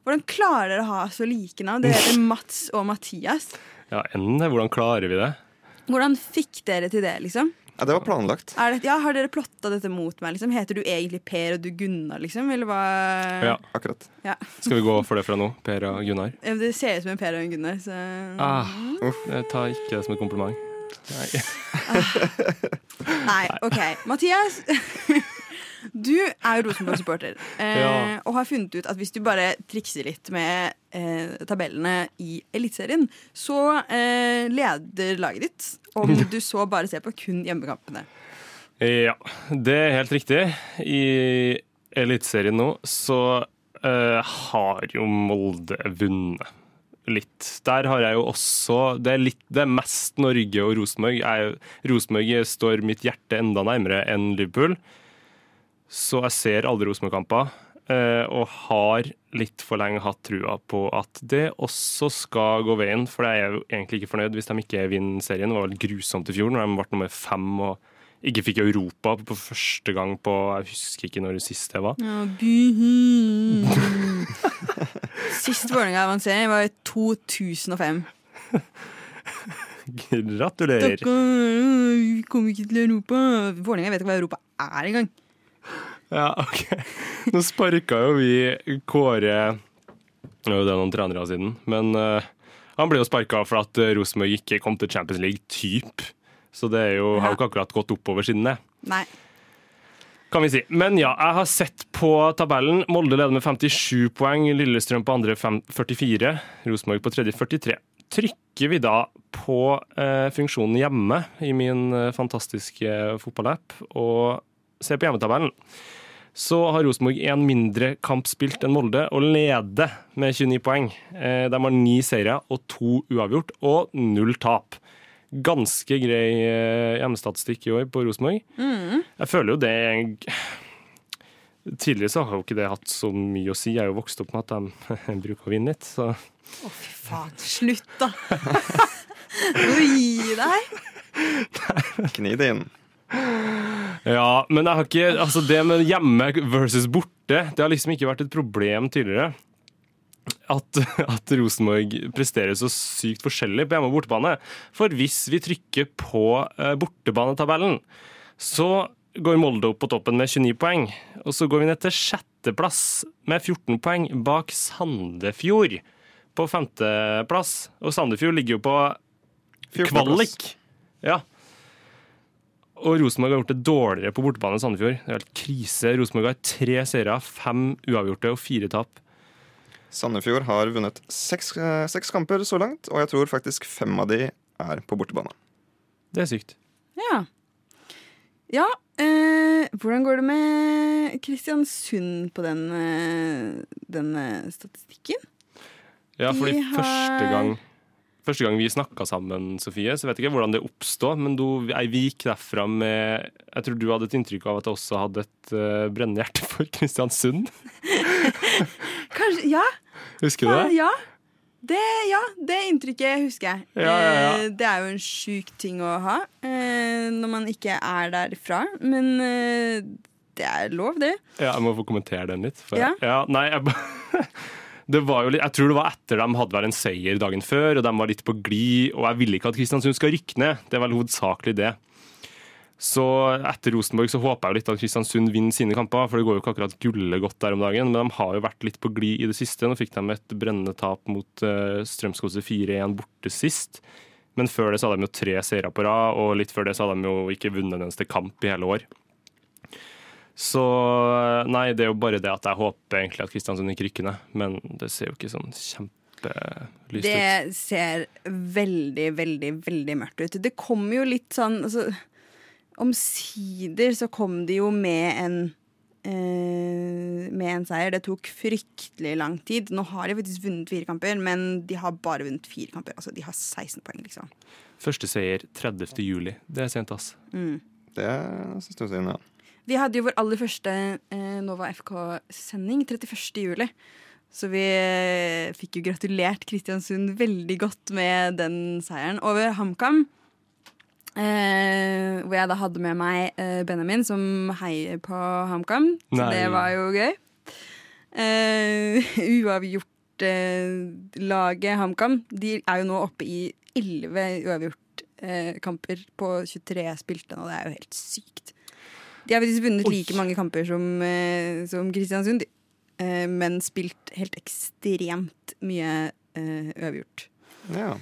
Speaker 1: Hvordan klarer dere å ha så like navn? Dere heter Mats og Mathias.
Speaker 2: Ja, enn, Hvordan klarer vi det?
Speaker 1: Hvordan fikk dere til det, liksom?
Speaker 3: Ja, det var planlagt.
Speaker 1: Er det, ja, har dere plotta dette mot meg? liksom? Heter du egentlig Per og du Gunnar, liksom? Eller hva?
Speaker 2: Ja.
Speaker 3: Akkurat.
Speaker 1: Ja.
Speaker 2: Skal vi gå for det fra nå, Per og Gunnar?
Speaker 1: Ja, Det ser ut som en Per og en Gunnar, så
Speaker 2: Ah, jeg tar ikke det som et kompliment. Nei. <laughs>
Speaker 1: Nei, OK. Mathias. <laughs> Du er jo Rosenborg-supporter <laughs> eh,
Speaker 2: Ja.
Speaker 1: og har funnet ut at hvis du bare trikser litt med eh, tabellene i Eliteserien, så eh, leder laget ditt. Om <laughs> du så bare ser på kun hjemmekampene.
Speaker 2: Ja, det er helt riktig. I Eliteserien nå så eh, har jo Molde vunnet litt. Der har jeg jo også Det er, litt, det er mest Norge og Rosenborg. Rosenborg står mitt hjerte enda nærmere enn Liverpool. Så jeg ser alle Rosenborg-kamper. eh, og har litt for lenge hatt trua på at det også skal gå veien. For jeg er jo egentlig ikke fornøyd hvis de ikke vinner serien. Det var vel grusomt i fjor når de ble nummer fem og ikke fikk Europa på første gang på Jeg husker ikke når det siste var.
Speaker 1: Ja, <laughs> Sist Vålerenga avanserte, var i 2005.
Speaker 2: Gratulerer.
Speaker 1: Takk, vi kom ikke til Europa. Vålerenga vet ikke hva Europa er engang.
Speaker 2: Ja, ok. <laughs> Nå sparka jo vi Kåre Det er jo noen trenere siden, men uh, han ble jo sparka for at eh, Rosenborg ikke kom til Champions League, typ. Så det er jo, har jo ikke akkurat gått oppover siden det.
Speaker 1: Nei.
Speaker 2: kan vi si. Men ja, jeg har sett på tabellen. Molde leder med 57 poeng, Lillestrøm på andre 44, Rosenborg på tredje 43. Trykker vi da på eh, funksjonen hjemme i min eh, fantastiske fotballapp og ser på hjemmetabellen, så har Rosenborg én mindre kamp spilt enn Molde og leder med 29 poeng. Eh, de har ni seire og to uavgjort og null tap. Ganske grei eh, hjemmestatistikk i år på Rosenborg. Jeg føler jo det er Tidligere så har jo ikke det hatt så mye å si. Jeg er jo vokst opp med at de <laughs> bruker å vinne litt. Så
Speaker 1: Å, fy faen. Slutt, da. <laughs> Nå gi deg.
Speaker 3: Kni det inn.
Speaker 2: Ja, men jeg har ikke Altså, det med hjemme versus borte, det har liksom ikke vært et problem tidligere. At, at Rosenborg presterer så sykt forskjellig på hjemme- og bortebane. For hvis vi trykker på eh, bortebanetabellen, så går Molde opp på toppen med 29 poeng. Og så går vi ned til sjetteplass med 14 poeng bak Sandefjord på femteplass. Og Sandefjord ligger jo på kvalik. Ja. Og Rosenborg har gjort det dårligere på bortebane enn Sandefjord. Det er helt krise. Rosenborg har tre seire, fem uavgjorte og fire tap.
Speaker 3: Sandefjord har vunnet seks, eh, seks kamper så langt, og jeg tror faktisk fem av de er på bortebane.
Speaker 2: Det er sykt.
Speaker 1: Ja. Ja, eh, hvordan går det med Kristiansund på den, eh, den eh, statistikken?
Speaker 2: Ja, fordi
Speaker 1: De har-
Speaker 2: første gang Første gang vi snakka sammen, Sofie, så vet jeg ikke hvordan det oppstod, men du, jeg, gikk derfra med Jeg tror du hadde et inntrykk av at jeg også hadde et uh, brennende hjerte for Kristiansund. <laughs>
Speaker 1: Kanskje, ja,
Speaker 2: Husker du det?
Speaker 1: ja. Det, ja, det inntrykket husker jeg.
Speaker 2: Ja, ja, ja.
Speaker 1: Eh, Det er jo en sjuk ting å ha eh, når man ikke er derfra. Men det er lov, det.
Speaker 2: Ja, jeg må få kommentere den litt. For,
Speaker 1: Ja.
Speaker 2: nei, jeg, ba- <laughs> det var jo litt, jeg tror det var etter de hadde vel en seier dagen før, og de var litt på glid. Og jeg vil ikke at Kristiansund skal rykke ned. Det er vel hovedsakelig det. Så etter Rosenborg så håper jeg jo litt at Kristiansund vinner sine kamper, for det går jo ikke akkurat gullet godt der om dagen. Men de har jo vært litt på glid i det siste. Nå fikk de et brennende tap mot uh, Strømskose 4-1 borte sist. Men før det så hadde de jo tre seire på rad, og litt før det så hadde de jo ikke vunnet en eneste kamp i hele år. Så nei, det er jo bare det at jeg håper egentlig at Kristiansund ikke rykker ned. Men det ser jo ikke sånn kjempelyst ut.
Speaker 1: Det ser veldig, veldig, veldig mørkt ut. Det kommer jo litt sånn altså, Omsider så kom de jo med en eh, med en seier. Det tok fryktelig lang tid. Nå har de faktisk vunnet fire kamper, men de har bare vunnet fire kamper. Altså, de har 16 poeng, liksom.
Speaker 2: Første seier 30. juli. Det er sent, ass.
Speaker 1: Mm.
Speaker 3: Det syns jeg er synd, ja.
Speaker 1: Vi hadde jo vår aller første eh, Nova FK-sending 31. juli. Så vi eh, fikk jo gratulert Kristiansund veldig godt med den seieren over HamKam. Eh, hvor jeg da hadde med meg eh, Benjamin, som heier på HamKam. Så det var jo gøy. Eh, <laughs> Uavgjort-laget HamKam De er jo nå oppe i 11 uavgjort-kamper på 23 spilte, og det er jo helt sykt. De har faktisk vunnet
Speaker 2: Oi.
Speaker 1: like mange kamper som, eh, som Kristiansund, eh, men spilt helt ekstremt mye eh, uavgjort.
Speaker 3: ja.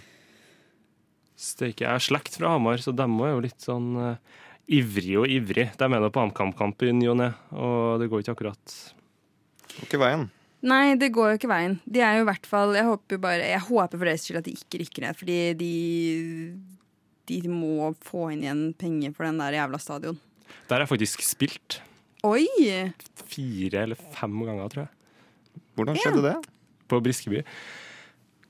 Speaker 2: Steike, jeg er slekt fra Hamar, så dem er jo litt sånn uh, ivrig og ivrig. De er med på HamKam-kamp i ny og ne, og det går ikke akkurat
Speaker 3: Går ikke veien.
Speaker 1: Nei, det går jo ikke veien. De er jo i hvert fall Jeg håper, bare, jeg håper for deres skyld at de ikke rykker ned, fordi de de må få inn igjen penger for den der jævla stadion.
Speaker 2: Der har jeg faktisk spilt
Speaker 1: Oi!
Speaker 2: fire eller fem ganger, tror jeg,
Speaker 3: Hvordan skjedde det?
Speaker 2: på Briskeby.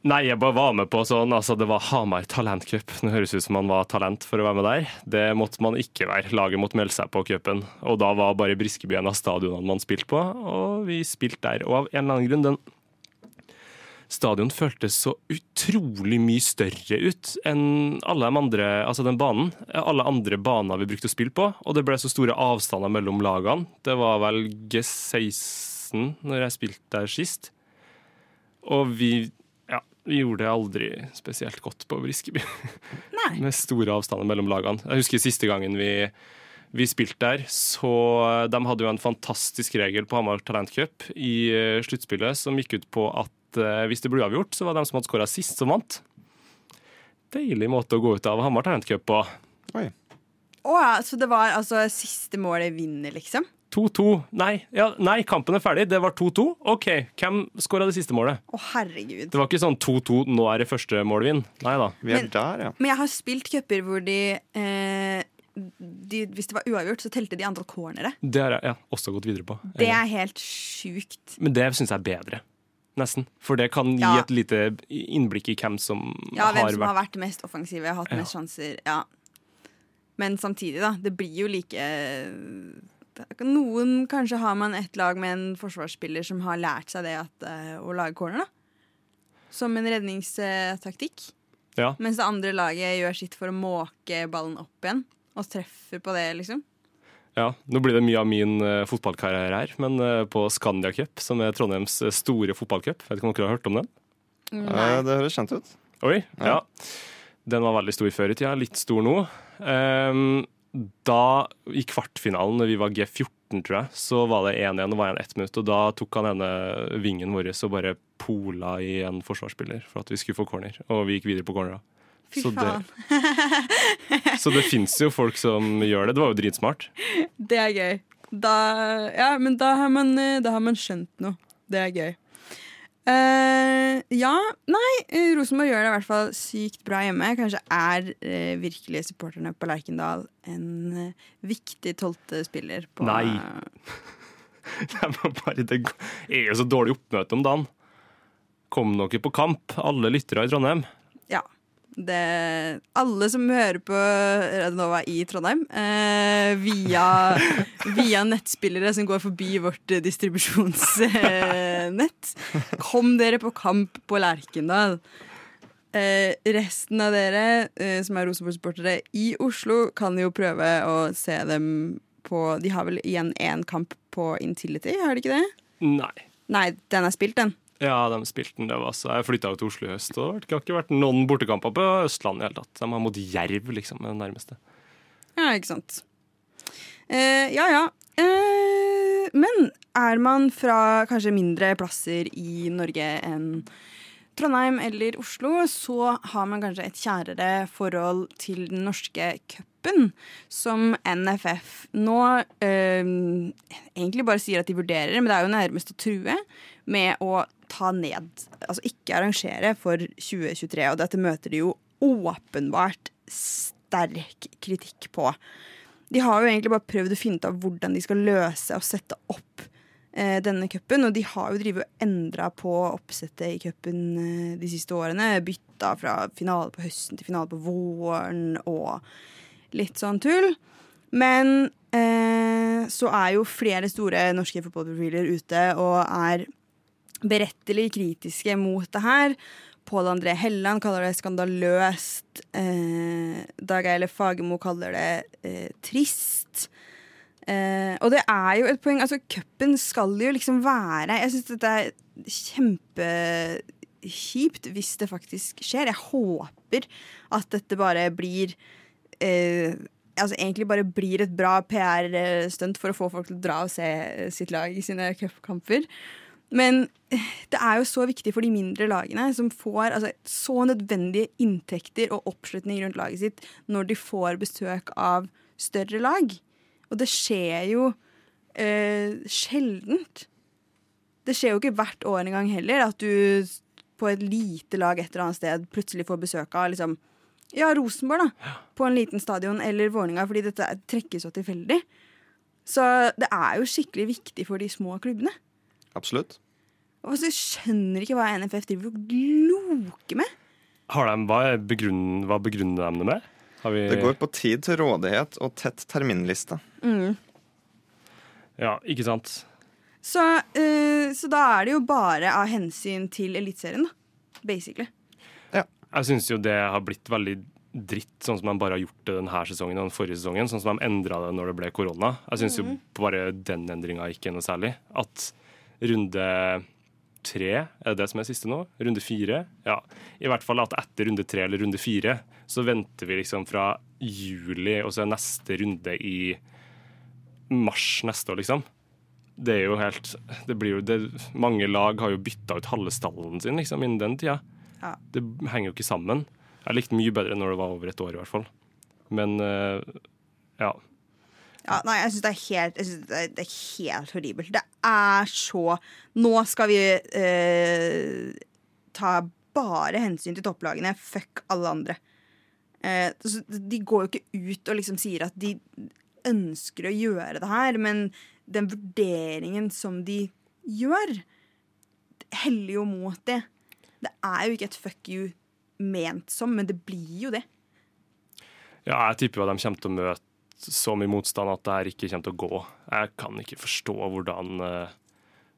Speaker 2: Nei, jeg bare var med på sånn, altså det var Hamar Talentcup. Det høres ut som man var talent for å være med der. Det måtte man ikke være. Laget måtte melde seg på cupen. Og da var bare Briskeby en av stadionene man spilte på, og vi spilte der. Og av en eller annen grunn, den stadion føltes så utrolig mye større ut enn alle de andre, altså den banen. Alle andre baner vi brukte å spille på, og det ble så store avstander mellom lagene. Det var vel G16 når jeg spilte der sist. Og vi, ja, vi gjorde det aldri spesielt godt på Briskeby. <laughs> Med store avstander mellom lagene. Jeg husker siste gangen vi, vi spilte der, så de hadde jo en fantastisk regel på Hamar Talentcup i eh, sluttspillet som gikk ut på at eh, hvis det ble avgjort, så var det de som hadde skåra sist, som vant. Deilig måte å gå ut av Hamar Talentcup på.
Speaker 3: Oi.
Speaker 1: Å ja, så det var altså siste målet vinner, liksom?
Speaker 2: 2-2. Nei, ja, nei, kampen er ferdig. Det var 2-2. OK, hvem skåra det siste målet?
Speaker 1: Å, herregud.
Speaker 2: Det var ikke sånn 2-2, nå er det første målet vinn. Nei da.
Speaker 3: Vi er
Speaker 1: Men-
Speaker 3: der, ja.
Speaker 1: Men jeg har spilt cuper hvor de, eh, de Hvis det var uavgjort, så telte de antall cornere.
Speaker 2: Det har jeg ja, også gått videre på.
Speaker 1: Det er helt sjukt.
Speaker 2: Men det syns jeg er bedre. Nesten. For det kan gi
Speaker 1: Ja.
Speaker 2: et lite innblikk i hvem som
Speaker 1: Ja, hvem
Speaker 2: har
Speaker 1: som
Speaker 2: vært
Speaker 1: har vært mest offensive, har hatt
Speaker 2: Ja.
Speaker 1: mest sjanser. Ja. Men samtidig, da. Det blir jo like Noen Kanskje har man et lag med en forsvarsspiller som har lært seg det at, eh, å lage corner, da. Som en redningstaktikk.
Speaker 2: Ja.
Speaker 1: Mens det andre laget gjør sitt for å måke ballen opp igjen. Og treffer på det, liksom.
Speaker 2: Ja, Nå blir det mye av min uh, fotballkarriere her, men uh, på Scandia Cup, som er Trondheims eh, store fotballcup, vet ikke om dere har hørt om den?
Speaker 3: Nei. Det høres kjent ut.
Speaker 2: Oi, ja.
Speaker 3: Ja.
Speaker 2: Den var veldig stor før i tida, litt stor nå. Um, da, i kvartfinalen, når vi var G14, tror jeg, så var det 1-1 og var igjen ett minutt. Og da tok han ene vingen vår og bare pola i en forsvarsspiller for at vi skulle få corner. Og vi gikk videre på cornera.
Speaker 1: Fy
Speaker 2: Så det-
Speaker 1: faen.
Speaker 2: Så det fins jo folk som gjør det. Det var jo dritsmart.
Speaker 1: Det er gøy. Da, ja, men da har, man, eh, da har man skjønt noe. Det er gøy. Uh, ja, nei, Rosenborg gjør det i hvert fall sykt bra hjemme. Kanskje er uh, virkelig supporterne på Lerkendal en uh, viktig tolvte spiller på
Speaker 2: Nei. <laughs> Det er bare, det er jo så dårlig oppmøte om dagen. Kom dere på kamp, alle lyttere i Trondheim?
Speaker 1: Ja. Det, alle som hører på Radionova i Trondheim, eh, via, <laughs> via nettspillere som går forbi vårt eh, distribusjonsnett, kom dere på kamp på Lerkendal. Eh, resten av dere eh, som er Rosenborg-sportere i Oslo, kan jo prøve å se dem på De har vel igjen én kamp på Intility, har de ikke det?
Speaker 2: Nei.
Speaker 1: Nei, den er spilt, den.
Speaker 2: Ja, de spilte den. Det var så. Jeg flytta jo til Oslo i høst, og det har ikke vært noen bortekamper på Østlandet i hele tatt. De har mot Jerv, liksom, med det nærmeste.
Speaker 1: Ja, ikke sant. Eh, ja, ja. Eh, men er man fra kanskje mindre plasser i Norge enn Trondheim eller Oslo, så har man kanskje et kjærere forhold til den norske cupen, som NFF nå eh, egentlig bare sier at de vurderer, men det er jo nærmest å true med å ta ned, altså ikke arrangere for 2023. Og dette møter de jo åpenbart sterk kritikk på. De har jo egentlig bare prøvd å finne ut av hvordan de skal løse og sette opp eh, denne cupen. Og de har jo drevet og endra på oppsettet i cupen eh, de siste årene. Bytta fra finale på høsten til finale på våren og litt sånn tull. Men eh, så er jo flere store norske fotballprofiler ute og er berettelig kritiske mot det her. Pål André Helland kaller det skandaløst. Eh, Dag Eilef Fagermo kaller det eh, trist. Eh, og det er jo et poeng. Altså, cupen skal jo liksom være Jeg syns dette er kjempekjipt hvis det faktisk skjer. Jeg håper at dette bare blir eh, altså egentlig bare blir et bra PR-stunt for å få folk til å dra og se sitt lag i sine cupkamper. Men det er jo så viktig for de mindre lagene, som får altså, så nødvendige inntekter og oppslutning rundt laget sitt når de får besøk av større lag. Og det skjer jo eh, sjeldent. Det skjer jo ikke hvert år engang heller at du på et lite lag et eller annet sted plutselig får besøk av liksom, ja, Rosenborg da, på en liten stadion eller Vålerenga, fordi dette trekkes så tilfeldig. Så det er jo skikkelig viktig for de små klubbene.
Speaker 3: Absolutt.
Speaker 1: Og så skjønner ikke hva NFF driver og gloker med.
Speaker 2: Har de, hva, er begrunn, hva begrunner de det med? Har vi,
Speaker 3: Det går på tid til rådighet og tett terminliste.
Speaker 2: Ja, ikke sant?
Speaker 1: Så, uh, så da er det jo bare av hensyn til Eliteserien, da. Basically.
Speaker 2: Jeg syns jo det har blitt veldig dritt, sånn som de bare har gjort det denne sesongen og den forrige sesongen. Sånn som de endra det når det ble korona. Jeg syns jo bare den endringa ikke er noe særlig. At runde tre, er det det som er siste nå? Runde fire? Ja. I hvert fall at etter runde tre eller runde fire, så venter vi liksom fra juli, og så er neste runde i mars neste år, liksom. Det er jo helt det blir jo, det, Mange lag har jo bytta ut halve stallen sin liksom, innen den tida.
Speaker 1: Ja.
Speaker 2: Det henger jo ikke sammen. Jeg likte mye bedre når det var over et år, i hvert fall. Men uh, ja.
Speaker 1: Ja, nei, jeg syns det det, det er helt horribelt. Det er så Nå skal vi uh, ta bare hensyn til topplagene. Fuck alle andre. Uh, de går jo ikke ut og liksom sier at de ønsker å gjøre det her, men den vurderingen som de gjør, heller jo mot det. Det er jo ikke et fuck you ment som, men det blir jo det.
Speaker 2: ja, jeg tipper jo at de kommer til å møte så mye motstand at det her ikke kommer til å gå. Jeg kan ikke forstå hvordan eh,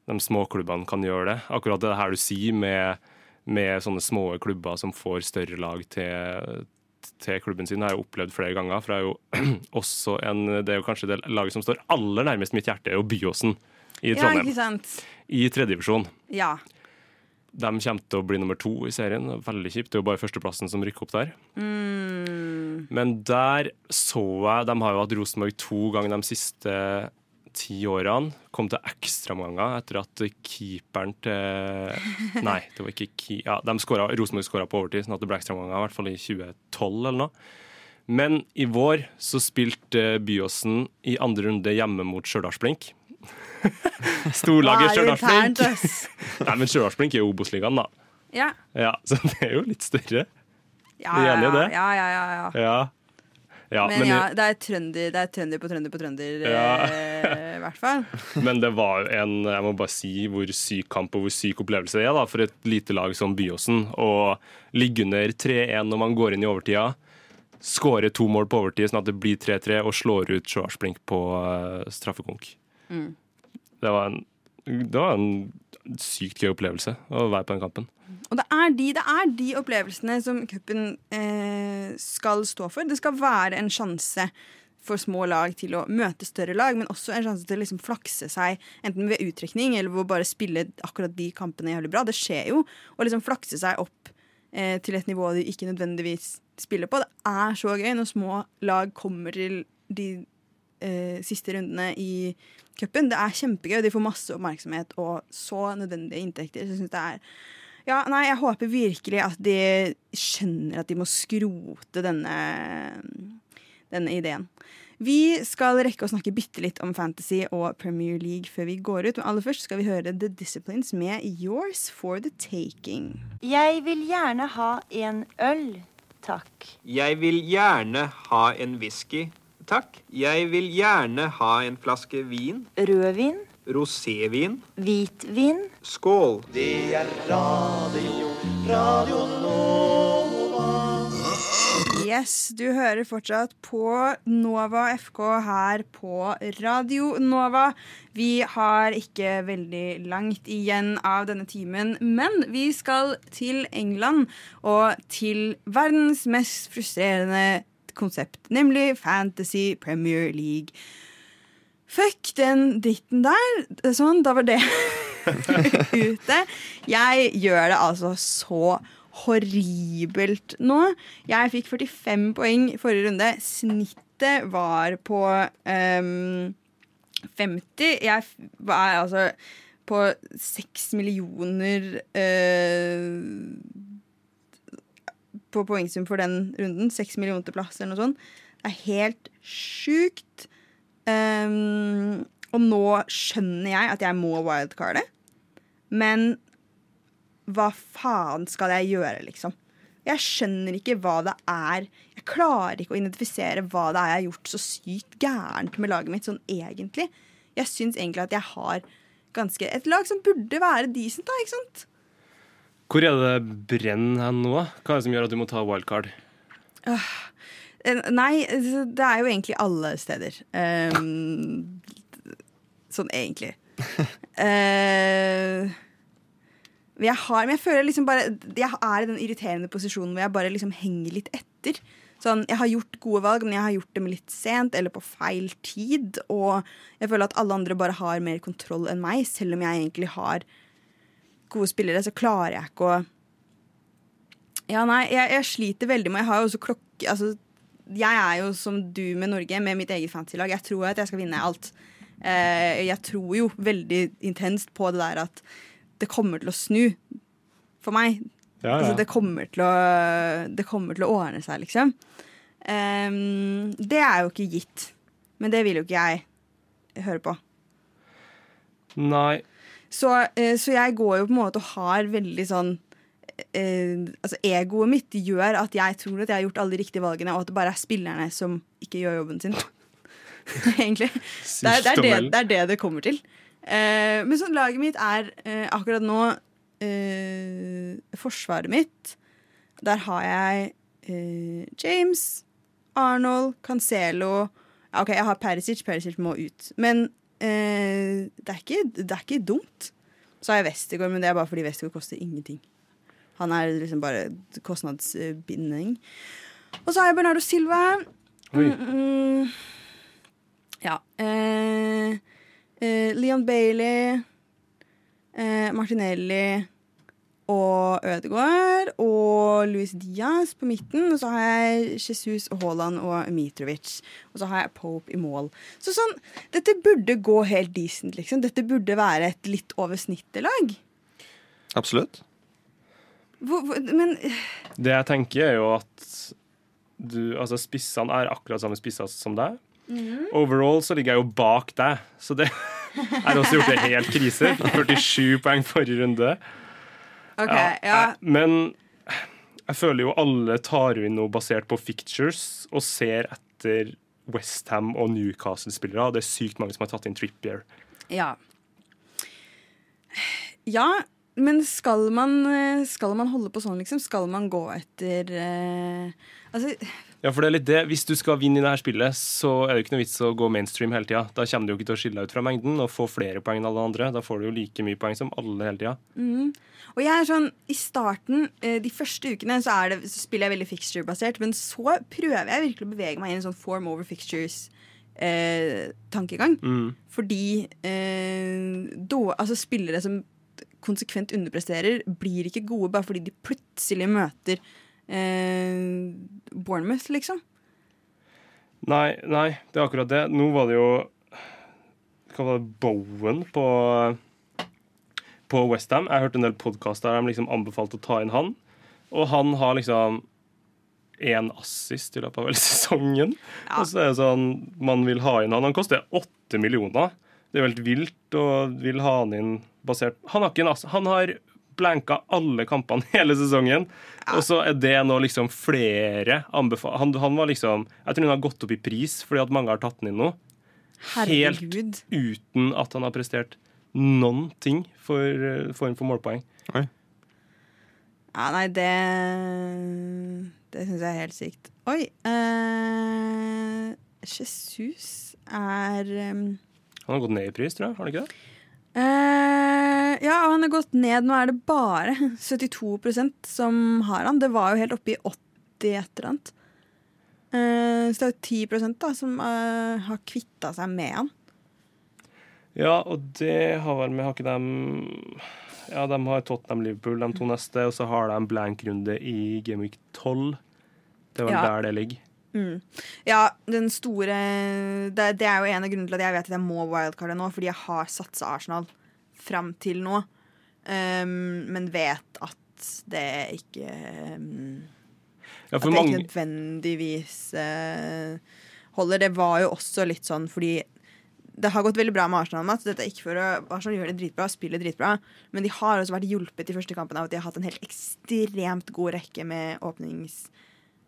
Speaker 2: de småklubbene kan gjøre det. Akkurat det her du sier med, med sånne små klubber som får større lag til, til klubben sin, har jeg opplevd flere ganger. For det er jo <clears throat> også en, det er jo kanskje det laget som står aller nærmest mitt hjerte, er jo Byåsen i Trondheim.
Speaker 1: Ja, ikke sant?
Speaker 2: I tredjedivisjon.
Speaker 1: Ja.
Speaker 2: De kommer til å bli nummer to i serien. Veldig kjipt. Det er jo bare førsteplassen som rykker opp der.
Speaker 1: Mm.
Speaker 2: Men der så jeg De har jo hatt Rosenborg to ganger de siste ti årene. Kom til ekstraomganger etter at keeperen til Nei, det var ikke ki... Ja, de scoret, Rosenborg skåra på overtid, sånn at det ble ekstraomganger, i hvert fall i 2012 eller noe. Men i vår så spilte Byåsen i andre runde hjemme mot Stjørdalsblink. <laughs> Storlaget Stjørdalsblink. <laughs> Nei, men Stjørdalsblink er jo Obos-ligaen, da.
Speaker 1: Ja.
Speaker 2: Ja, Så <laughs> det er jo litt større.
Speaker 1: Ja,
Speaker 2: ja, ja. det?
Speaker 1: Ja, ja, ja, ja.
Speaker 2: Ja.
Speaker 1: Men,
Speaker 2: men,
Speaker 1: ja, det er trønder, det er trønder på trønder på trønder,
Speaker 2: Ja.
Speaker 1: eh, i hvert fall.
Speaker 2: men det var en Jeg må bare si hvor syk kamp og hvor syk opplevelse det er da, for et lite lag som Byåsen. Å ligge under 3-1 når man går inn i overtida, skåre to mål på overtid sånn at det blir 3-3, og slår ut Stjørdalsblink på uh, straffekonk.
Speaker 1: Mm.
Speaker 2: Det var en det var en sykt gøy opplevelse å være på den kampen.
Speaker 1: Og det er de, det er de opplevelsene som cupen eh, skal stå for. Det skal være en sjanse for små lag til å møte større lag, men også en sjanse til å liksom flakse seg, enten ved uttrekning eller ved å bare spille akkurat de kampene jævlig bra. Det skjer jo. Å liksom flakse seg opp eh, til et nivå de ikke nødvendigvis spiller på. Det er så gøy når små lag kommer til de eh, siste rundene i cupen. Det er kjempegøy. De får masse oppmerksomhet og så nødvendige inntekter. Så jeg synes det er ja, nei, jeg håper virkelig at de skjønner at de må skrote denne denne ideen. Vi skal rekke å snakke bitte litt om Fantasy og Premier League før vi går ut. Men aller først skal vi høre The Disciplines med Yours for the Taking.
Speaker 4: Jeg vil gjerne ha en øl, takk.
Speaker 5: Jeg vil gjerne ha en whisky, takk. Jeg vil gjerne ha en flaske vin.
Speaker 4: Rødvin,
Speaker 5: Rosévin.
Speaker 4: hvitvin,
Speaker 5: Skål. Det er radio, radio Nova.
Speaker 1: Yes, du hører fortsatt på Nova FK her på Radio Nova. Vi har ikke veldig langt igjen av denne timen, men vi skal til England og til verdens mest frustrerende konsept, nemlig Fantasy Premier League. Fuck den dritten der. Sånn, da var det <laughs> ute. Jeg gjør det altså så horribelt nå. Jeg fikk 45 poeng i forrige runde. Snittet var på um, 50. Jeg var altså på 6 millioner eh, på poengsum for den runden. 6 millioner til plass eller noe sånt. Det er helt sjukt. Um, og nå skjønner jeg at jeg må wildcarde. Men hva faen skal jeg gjøre, liksom? Jeg skjønner ikke hva det er. Jeg klarer ikke å identifisere hva det er jeg har gjort så sykt gærent med laget mitt, sånn egentlig. Jeg syns egentlig at jeg har ganske et lag som burde være decent, da, ikke sant?
Speaker 2: Hvor er det brenn hen nå? Hva er det som gjør at du må ta wildcard?
Speaker 1: Uh, Nei, det er jo egentlig alle steder. Um, sånn egentlig. uh, <laughs> jeg har, men jeg føler liksom bare Jeg er i den irriterende posisjonen hvor jeg bare liksom henger litt etter. Sånn, Jeg har gjort gode valg, men jeg har gjort dem litt sent eller på feil tid. Og jeg føler at alle andre bare har mer kontroll enn meg. Selv om jeg egentlig har gode spillere, så klarer jeg ikke å Ja, nei, jeg, jeg sliter veldig med Jeg har jo også klokke altså, Jeg er jo som du med Norge, med mitt eget fantasylag. Jeg tror at jeg skal vinne alt. Eh, jeg tror jo veldig intenst på det der at det kommer til å snu for meg.
Speaker 2: Ja,
Speaker 1: Altså, det, kommer til å, det kommer til å ordne seg, liksom. Ehm, det er jo ikke gitt. Men det vil jo ikke jeg høre på.
Speaker 2: Nei.
Speaker 1: Så, eh, så jeg går jo på en måte og har veldig sånn eh, Altså Egoet mitt gjør at jeg tror at jeg har gjort alle de riktige valgene, og at det bare er spillerne som ikke gjør jobben sin. <laughs> Egentlig. Det er det, er det, det er det det kommer til. Eh, men sånn laget mitt er eh, akkurat nå eh, Forsvaret mitt. Der har jeg eh, James, Arnold, Cancelo OK, jeg har Perisic. Perisic må ut. Men eh, det, er ikke, det er ikke dumt. Så har jeg Westergård, men det er bare fordi Westergård koster ingenting. Han er liksom bare kostnadsbinding. Og så har jeg Bernardo Silva. Mm, mm, ja. Eh, eh, Leon Bailey, eh, Martinelli og Ødegaard og Luis Diaz på midten. Og så har jeg Jesus og Haaland og Mitrovic. Og så har jeg Pope i mål. Så sånn, dette burde gå helt decent, liksom. Dette burde være et litt over snittet-lag.
Speaker 3: Absolutt.
Speaker 1: Hvor, hvor, men
Speaker 2: Det jeg tenker, er jo at du, altså spissene er akkurat samme spisser som deg. Overall så ligger jeg jo bak deg, så det jeg <laughs> har også gjort det helt krise. <laughs> 47 poeng forrige runde.
Speaker 1: OK,
Speaker 2: Ja,
Speaker 1: ja.
Speaker 2: Men jeg føler jo alle tar inn noe basert på fictures og ser etter Westham og Newcastle-spillere. Det er sykt mange som har tatt inn Trippier.
Speaker 1: Ja. Ja, men skal man, eh, skal man holde på sånn, liksom? Skal man gå etter eh, Altså,
Speaker 2: Ja, for det er litt det. Hvis du skal vinne i det her spillet, så er det ikke noe vits å gå mainstream hele tida. Da kommer du jo ikke til å skille deg ut fra mengden og få flere poeng enn alle andre. Da får du jo like mye poeng som alle hele tida.
Speaker 1: og jeg er sånn, I starten, eh, de første ukene, så, er det, så spiller jeg veldig fixture-basert. Men så prøver jeg virkelig å bevege meg inn i en sånn form over fixtures-tankegang.
Speaker 2: Mm.
Speaker 1: Fordi eh, da, altså spillere som konsekvent underpresterer, blir ikke gode bare fordi de plutselig møter eh, Bournemouth, liksom.
Speaker 2: Nei, nei, det er akkurat det. Nå var det jo Hva var det? Bowen på på Westham. Jeg hørte en del podkaster der de liksom anbefalte å ta inn han. Og han har liksom én assist i løpet av hele <laughs> sesongen.
Speaker 1: Ja.
Speaker 2: Og så er det sånn, man vil ha inn han. Han koster åtte millioner. Det er jo helt vilt å vil ha han inn basert Han har ikke en ass. Han har blanka alle kampene <laughs> hele sesongen. Og så er det nå liksom flere anbefalt Han, han var liksom Jeg tror han har gått opp i pris fordi at mange har tatt den inn nå. Helt uten at han har prestert noen ting for eh, form for målpoeng.
Speaker 1: Ja, nei, det Det syns jeg er helt sykt. Oi. eh, Jesus er um,
Speaker 2: Han har gått ned i pris, tror jeg. Har han ikke det?
Speaker 1: Eh, Ja, han har gått ned. Nå er det bare 72% som har han. Det var jo helt oppe i 80 et eller annet. Eh, så det er jo 10 da, som eh, har kvitta seg med han.
Speaker 2: Ja, og det har vel med Har ikke dem Ja, de har Tottenham-Liverpool de to neste, og så har de en blank-runde i Gameweek 12. Det er vel
Speaker 1: Ja.
Speaker 2: der det ligger.
Speaker 1: Mm. Ja, den store det, det er jo en av grunnene til at jeg vet at jeg må wildcarde nå, fordi jeg har satsa Arsenal fram til nå. Um, men vet at det ikke um,
Speaker 2: Ja,
Speaker 1: At
Speaker 2: det
Speaker 1: det ikke nødvendigvis uh, holder. Det var jo også litt sånn fordi det har gått veldig bra med Arsenal. Mats. Dette er ikke for å, Arsenal gjør det dritbra, spiller dritbra, men de har også vært hjulpet i første kampen av at de har hatt en helt ekstremt god rekke med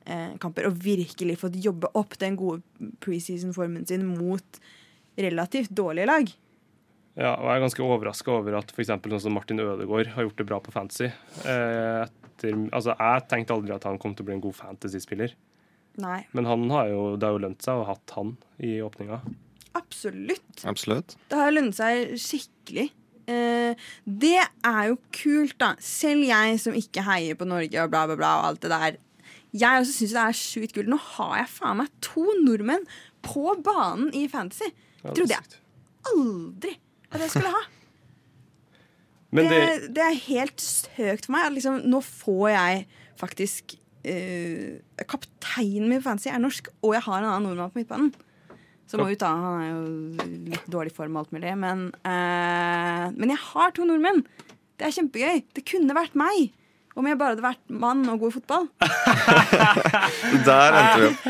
Speaker 1: åpningskamper og virkelig fått jobbe opp den gode preseason-formen sin mot relativt dårlige lag.
Speaker 2: ja, og jeg er ganske overraska over at f.eks. sånn som Martin Ødegaard har gjort det bra på fantasy. Eh, etter, altså, jeg tenkte aldri at han kom til å bli en god fantasy-spiller,
Speaker 1: Nei,
Speaker 2: men han har jo, det har jo lønt seg å ha hatt han i åpninga.
Speaker 1: absolutt.
Speaker 3: Absolutt.
Speaker 1: Det har lønt seg skikkelig. Eh, det er jo kult, da. Selv jeg som ikke heier på Norge og bla, bla, bla og alt det der. Jeg også syns det er sjukt kult. Nå har jeg faen meg to nordmenn på banen i Fantasy.
Speaker 2: Ja, det
Speaker 1: Trodde jeg aldri at jeg skulle ha. <laughs>
Speaker 2: Men
Speaker 1: det,
Speaker 2: det,
Speaker 1: det er helt søkt for meg. Liksom, nå får jeg faktisk eh, Kapteinen min i Fantasy er norsk, og jeg har en annen nordmann på midtbanen. Så må ut da, Han er jo litt dårlig form og alt mulig, men, eh, men jeg har to nordmenn. Det er kjempegøy. Det kunne vært meg. Om jeg bare hadde vært mann og god i fotball. <laughs>
Speaker 3: Der endte vi opp.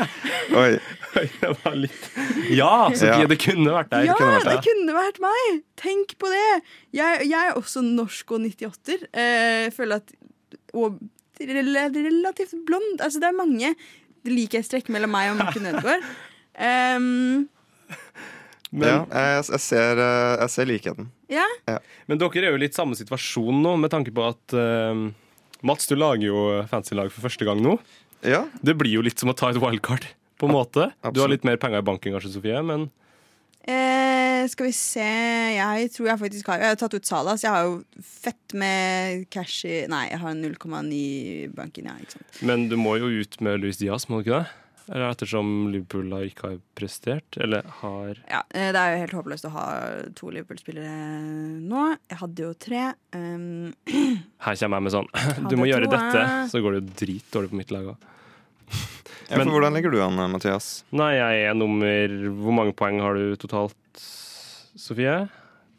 Speaker 3: Oi.
Speaker 2: det var litt Ja, Sofie,
Speaker 3: Ja.
Speaker 2: det kunne vært deg.
Speaker 1: Ja,
Speaker 3: kunne vært
Speaker 1: det kunne vært meg! Tenk på det! Jeg, jeg er også norsk og 98-er. Eh, føler at Og relativt blond. Altså, det er mange likhetstrekk mellom meg og Martin Ødegaard. Um,
Speaker 2: Men,
Speaker 3: ja, jeg, jeg, ser, eh, jeg ser likheten.
Speaker 1: ja.
Speaker 2: men dere er jo litt samme situasjon nå, med tanke på at eh, Mats, du lager jo fancy-lag for første gang nå.
Speaker 3: Ja,
Speaker 2: Det blir jo litt som å ta et wildcard, på en måte. Du har litt mer penger i banken kanskje, Sofie, men
Speaker 1: Eh, skal vi se Jeg tror jeg faktisk har Jeg har tatt ut Salas. jeg har jo fett med cash i Nei, jeg har 0,9 i banken, ja. Ikke sant.
Speaker 2: Men du må jo ut med Louis Diaz, må du ikke det? Eller ettersom Liverpool har ikke har prestert? Eller har
Speaker 1: Ja, eh, det er jo helt håpløst å ha to Liverpool-spillere nå. Jeg hadde jo tre. Um, <clears throat>
Speaker 2: Her kommer jeg med sånn Du må gjøre
Speaker 1: to,
Speaker 2: dette,
Speaker 1: eh.
Speaker 2: så går det jo dritdårlig på mitt lag òg.
Speaker 3: ja
Speaker 2: Men-
Speaker 3: Hvordan ligger du an, eh, Mathias?
Speaker 2: Nei, jeg er nummer Hvor mange poeng har du totalt, Sofie?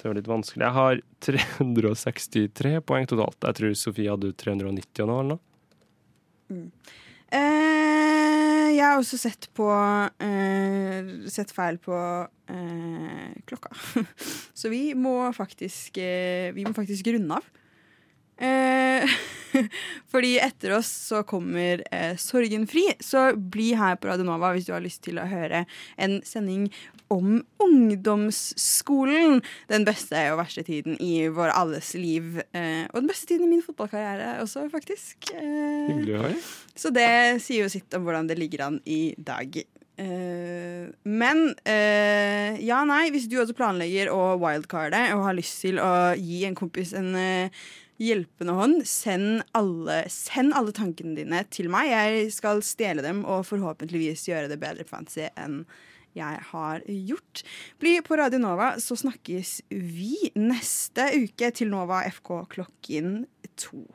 Speaker 2: Det er litt vanskelig. Jeg har 363 poeng totalt. Jeg tror Sofie hadde 390 og noe. eller noe.
Speaker 1: Eh, jeg har også sett på eh, Sett feil på eh, klokka. <laughs> Så vi må faktisk eh, Vi må faktisk runde av. Eh, <laughs> fordi etter oss så kommer eh, Sorgenfri. Så bli her på Radio Nova hvis du har lyst til å høre en sending om ungdomsskolen. Den beste og verste tiden i vår alles liv. Eh, og den beste tiden i min fotballkarriere også, faktisk. Eh,
Speaker 2: Hyggelig å høre.
Speaker 1: så det sier jo sitt om hvordan det ligger an i dag. Uh, men uh, ja, nei, hvis du også planlegger å wildcarde og har lyst til å gi en kompis en eh, hjelpende hånd, send alle, send alle tankene dine til meg. Jeg skal stjele dem og forhåpentligvis gjøre det bedre fantasy enn jeg har gjort. Bli på Radio Nova, så snakkes vi neste uke til Nova FK klokken to.